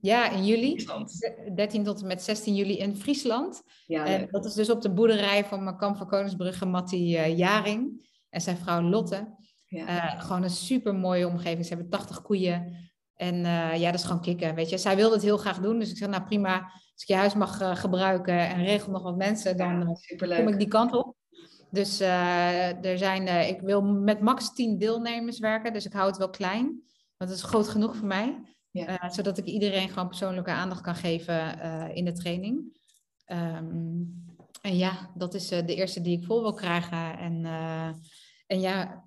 Ja, in juli,
Friesland.
13 tot en met 16 juli in Friesland.
Ja,
En
leuk.
dat is dus op de boerderij van mijn kamp van Koningsbrugge, Mattie eh, Jaring en zijn vrouw Lotte.
Ja.
Eh, gewoon een super mooie omgeving. Ze hebben 80 koeien. En eh, ja, dat is gewoon kicken, weet je. Zij wilde het heel graag doen. Dus ik zei, nou prima, als ik je huis mag eh, gebruiken en regel nog wat mensen, dan
Ja,
eh, kom
superleuk.
ik die kant op. Dus er zijn, ik wil met max 10 deelnemers werken, dus ik hou het wel klein. Want dat is groot genoeg voor mij.
Ja.
Zodat ik iedereen gewoon persoonlijke aandacht kan geven in de training. Ehm, en ja, dat is de eerste die ik vol wil krijgen. En, en ja,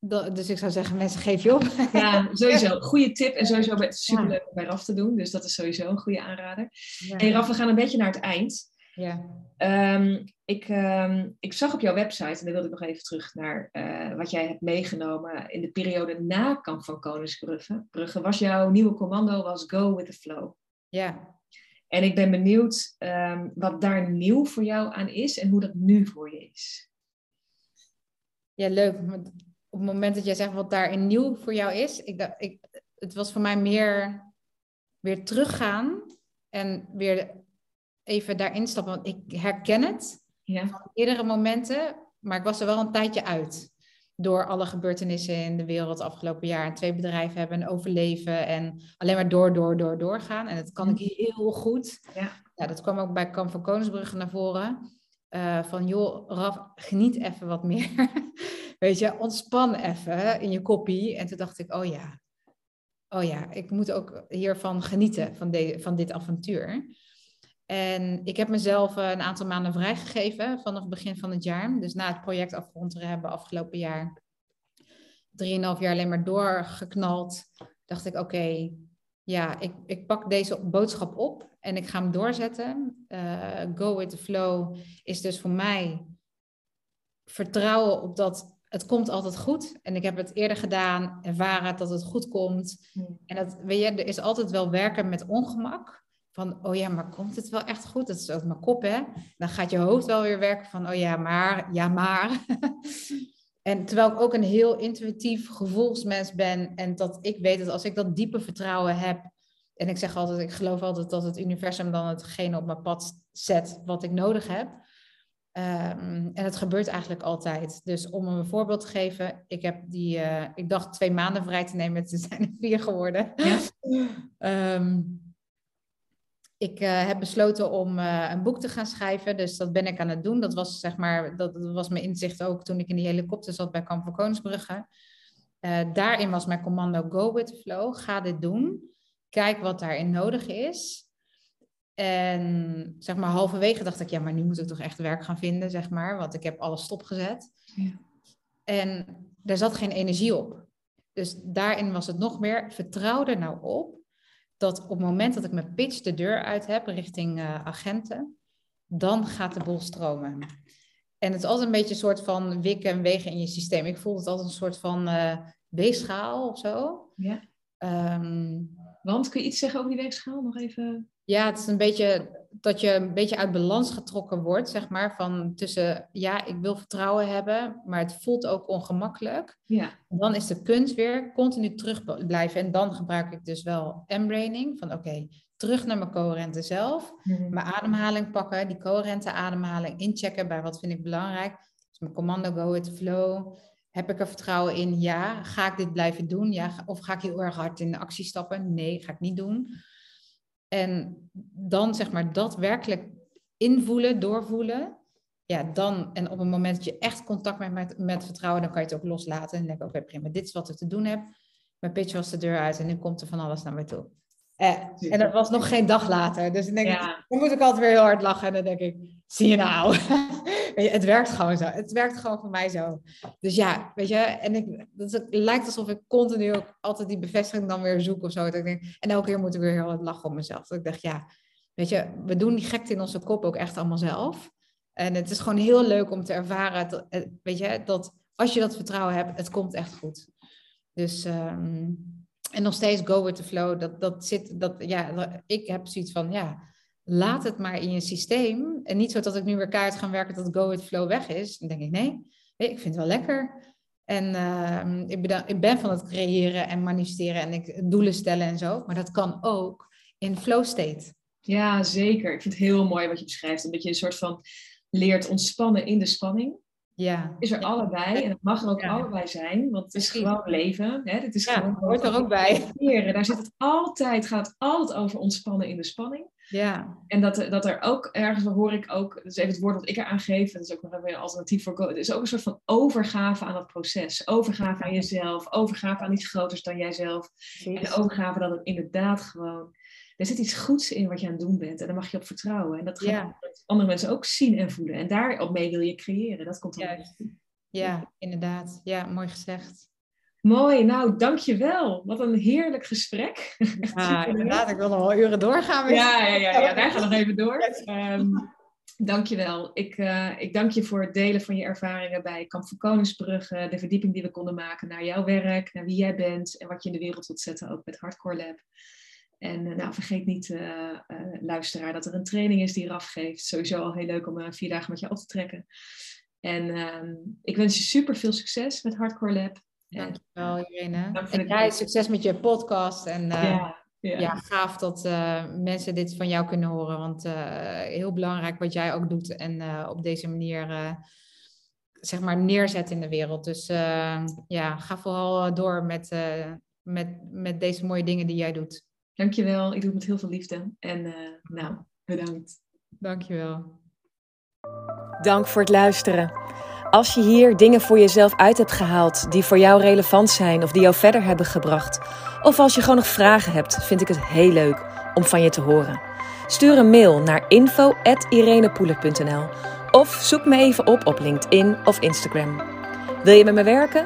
dat- dus ik zou zeggen, mensen geef je op.
Ja, sowieso. Goede tip en sowieso bij- superleuk om bij Raf te doen. Dus dat is sowieso een goede aanrader. Hey Raf, we gaan een beetje naar het eind.
Ja,
Ehm, ik, ehm, ik zag op jouw website, en daar wilde ik nog even terug naar eh, wat jij hebt meegenomen in de periode na Kamp van Koningsbrugge. Brugge, was jouw nieuwe commando was Go with the Flow.
ja.
En ik ben benieuwd ehm, wat daar nieuw voor jou aan is en hoe dat nu voor je is.
Ja, leuk. Op het moment dat jij zegt wat daarin nieuw voor jou is, ik, dacht- ik, het was voor mij meer weer teruggaan en weer even daarin stappen. Want ik herken het
Ja,
van eerdere momenten, maar ik was er wel een tijdje uit. Door alle gebeurtenissen in de wereld afgelopen jaar. En twee bedrijven hebben en overleven. En alleen maar door, door, door, doorgaan. En dat kan ik heel goed.
Ja.
ja dat kwam ook bij Kamp van Koningsbrugge naar voren. Eh, van joh, Raf, geniet even wat meer. Weet je, ontspan even in je koppie. En toen dacht ik, oh ja. Oh ja, ik moet ook hiervan genieten, van, de, van dit avontuur. En ik heb mezelf eh, een aantal maanden vrijgegeven vanaf het begin van het jaar. Dus na het project afgerond te hebben afgelopen jaar, drieënhalf jaar alleen maar doorgeknald, dacht ik: oké, ja, ik, ik pak deze boodschap op en ik ga hem doorzetten. Eh, go with the flow is dus voor mij vertrouwen op dat het komt altijd goed. En ik heb het eerder gedaan, ervaren dat het goed komt. En dat, weet je, er is altijd wel werken met ongemak. Van, oh ja, maar komt het wel echt goed? Dat is ook mijn kop, hè? Dan gaat je hoofd wel weer werken van, oh ja, maar, ja, maar. en terwijl ik ook een heel intuïtief gevoelsmens ben. En dat ik weet dat als ik dat diepe vertrouwen heb. En ik zeg altijd, ik geloof altijd dat het universum dan hetgene op mijn pad zet wat ik nodig heb. Ehm, en het gebeurt eigenlijk altijd. Dus om een voorbeeld te geven, ik heb die, eh, ik dacht twee maanden vrij te nemen, het zijn er vier geworden.
Ja.
Ehm, ik eh, heb besloten om eh, een boek te gaan schrijven, dus dat ben ik aan het doen. Dat was zeg maar, dat, dat was mijn inzicht ook toen ik in die helikopter zat bij Kamp van Koningsbrugge. Daarin was mijn commando Go with the Flow. Ga dit doen. Kijk wat daarin nodig is. En zeg maar halverwege dacht ik, ja, maar nu moet ik toch echt werk gaan vinden, zeg maar. Want ik heb alles stopgezet.
Ja.
En daar zat geen energie op. Dus daarin was het nog meer, vertrouw er nou op dat op het moment dat ik mijn pitch de deur uit heb richting eh, agenten, dan gaat de boel stromen. En het is altijd een beetje een soort van wikken en wegen in je systeem. Ik voel het altijd een soort van weegschaal of zo.
Ja.
Ehm,
Want kun je iets zeggen over die weegschaal? Nog even.
ja, het is een beetje dat je een beetje uit balans getrokken wordt, zeg maar. Van tussen, ja, ik wil vertrouwen hebben, maar het voelt ook ongemakkelijk.
Ja,
Dan is de kunst weer continu terug blijven. En dan gebruik ik dus wel M-braining. Van oké, terug naar mijn coherente zelf. Mijn ademhaling pakken, die coherente ademhaling inchecken bij wat vind ik belangrijk. Dus mijn commando go with the flow. Heb ik er vertrouwen in? Ja. Ga ik dit blijven doen? Ja. Of ga ik heel erg hard in de actie stappen? Nee, ga ik niet doen. En dan zeg maar dat werkelijk invoelen, doorvoelen. ja, dan, en op het moment dat je echt contact met, met, met vertrouwen, dan kan je het ook loslaten. En denk oké, prima, dit is wat ik te doen heb. Mijn pitch was de deur uit en nu komt er van alles naar me toe. Eh, en dat was nog geen dag later. Dus dan denk ik, dan moet ik altijd weer heel hard lachen. En dan denk ik, zie je nou, het werkt gewoon zo. Het werkt gewoon voor mij zo. Dus ja, weet je, en ik, het lijkt alsof ik continu ook altijd die bevestiging dan weer zoek of zo. Dat ik denk, en elke keer moet ik weer heel hard lachen op mezelf. Dat ik dacht, ja, weet je, we doen die gekte in onze kop ook echt allemaal zelf. En het is gewoon heel leuk om te ervaren, dat, eh, weet je, dat als je dat vertrouwen hebt, het komt echt goed. Dus, um, en nog steeds go with the flow, dat, dat zit, dat, ja, ik heb zoiets van, ja, laat het maar in je systeem. En niet zo dat ik nu weer kaart ga werken dat go with flow weg is. Dan denk ik, nee, ik vind het wel lekker. En uh, ik, ben, ik ben van het creëren en manifesteren en ik, doelen stellen en zo. Maar dat kan ook in flow state.
Ja, zeker. Ik vind het heel mooi wat je beschrijft. Een beetje een soort van leert ontspannen in de spanning. Ja. Is er allebei en het mag er ook allebei zijn, want het is gewoon leven. Hè? Dit is
ja, gewoon hoort er ook bij.
Daar zit het altijd, gaat het altijd over ontspannen in de spanning.
Ja.
En dat, dat er ook ergens, hoor ik ook, dat is even het woord dat ik eraan geef, dat is ook nog een alternatief voor, het is ook een soort van overgave aan het proces. Overgave aan jezelf, overgave aan iets groters dan jijzelf. En overgave dat het inderdaad gewoon er zit iets goeds in wat je aan het doen bent. En daar mag je op vertrouwen. En dat gaan andere mensen ook zien en voelen. En daar op mee wil je creëren. Dat komt dan
Ja, inderdaad. Ja, mooi gezegd.
Mooi, nou dankjewel. Wat een heerlijk gesprek.
Ja, inderdaad. Ik wil nog wel uren doorgaan.
Met... Ja, ja, ja, ja, daar gaan we nog even door. Um, dankjewel. Ik, uh, ik dank je voor het delen van je ervaringen bij Kamp van Koningsbrugge. De verdieping die we konden maken naar jouw werk, naar wie jij bent en wat je in de wereld wilt zetten, ook met Hardcore Lab. En uh, nou, vergeet niet, uh, luisteraar, dat er een training is die RAF geeft. Sowieso al heel leuk om vier dagen met je op te trekken. En ehm, ik wens je super veel succes met Hardcore Lab.
Dankjewel, Irene. En jij succes met je podcast. En ja, ja. ja, gaaf dat mensen dit van jou kunnen horen. Want heel belangrijk wat jij ook doet. En op deze manier zeg maar neerzet in de wereld. Dus ja, ga vooral door met, met, met deze mooie dingen die jij doet.
Dankjewel. Ik doe het met heel veel liefde. En uh, nou, bedankt.
Dankjewel.
Dank voor het luisteren. Als je hier dingen voor jezelf uit hebt gehaald die voor jou relevant zijn of die jou verder hebben gebracht, of als je gewoon nog vragen hebt, vind ik het heel leuk om van je te horen. Stuur een mail naar info@irenepoeler.nl of zoek me even op op LinkedIn of Instagram. Wil je met me werken?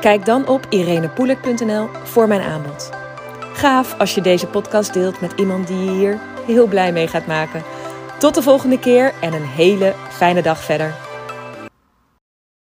Kijk dan op irenepoeler.nl voor mijn aanbod. Gaaf als je deze podcast deelt met iemand die je hier heel blij mee gaat maken. Tot de volgende keer en een hele fijne dag verder.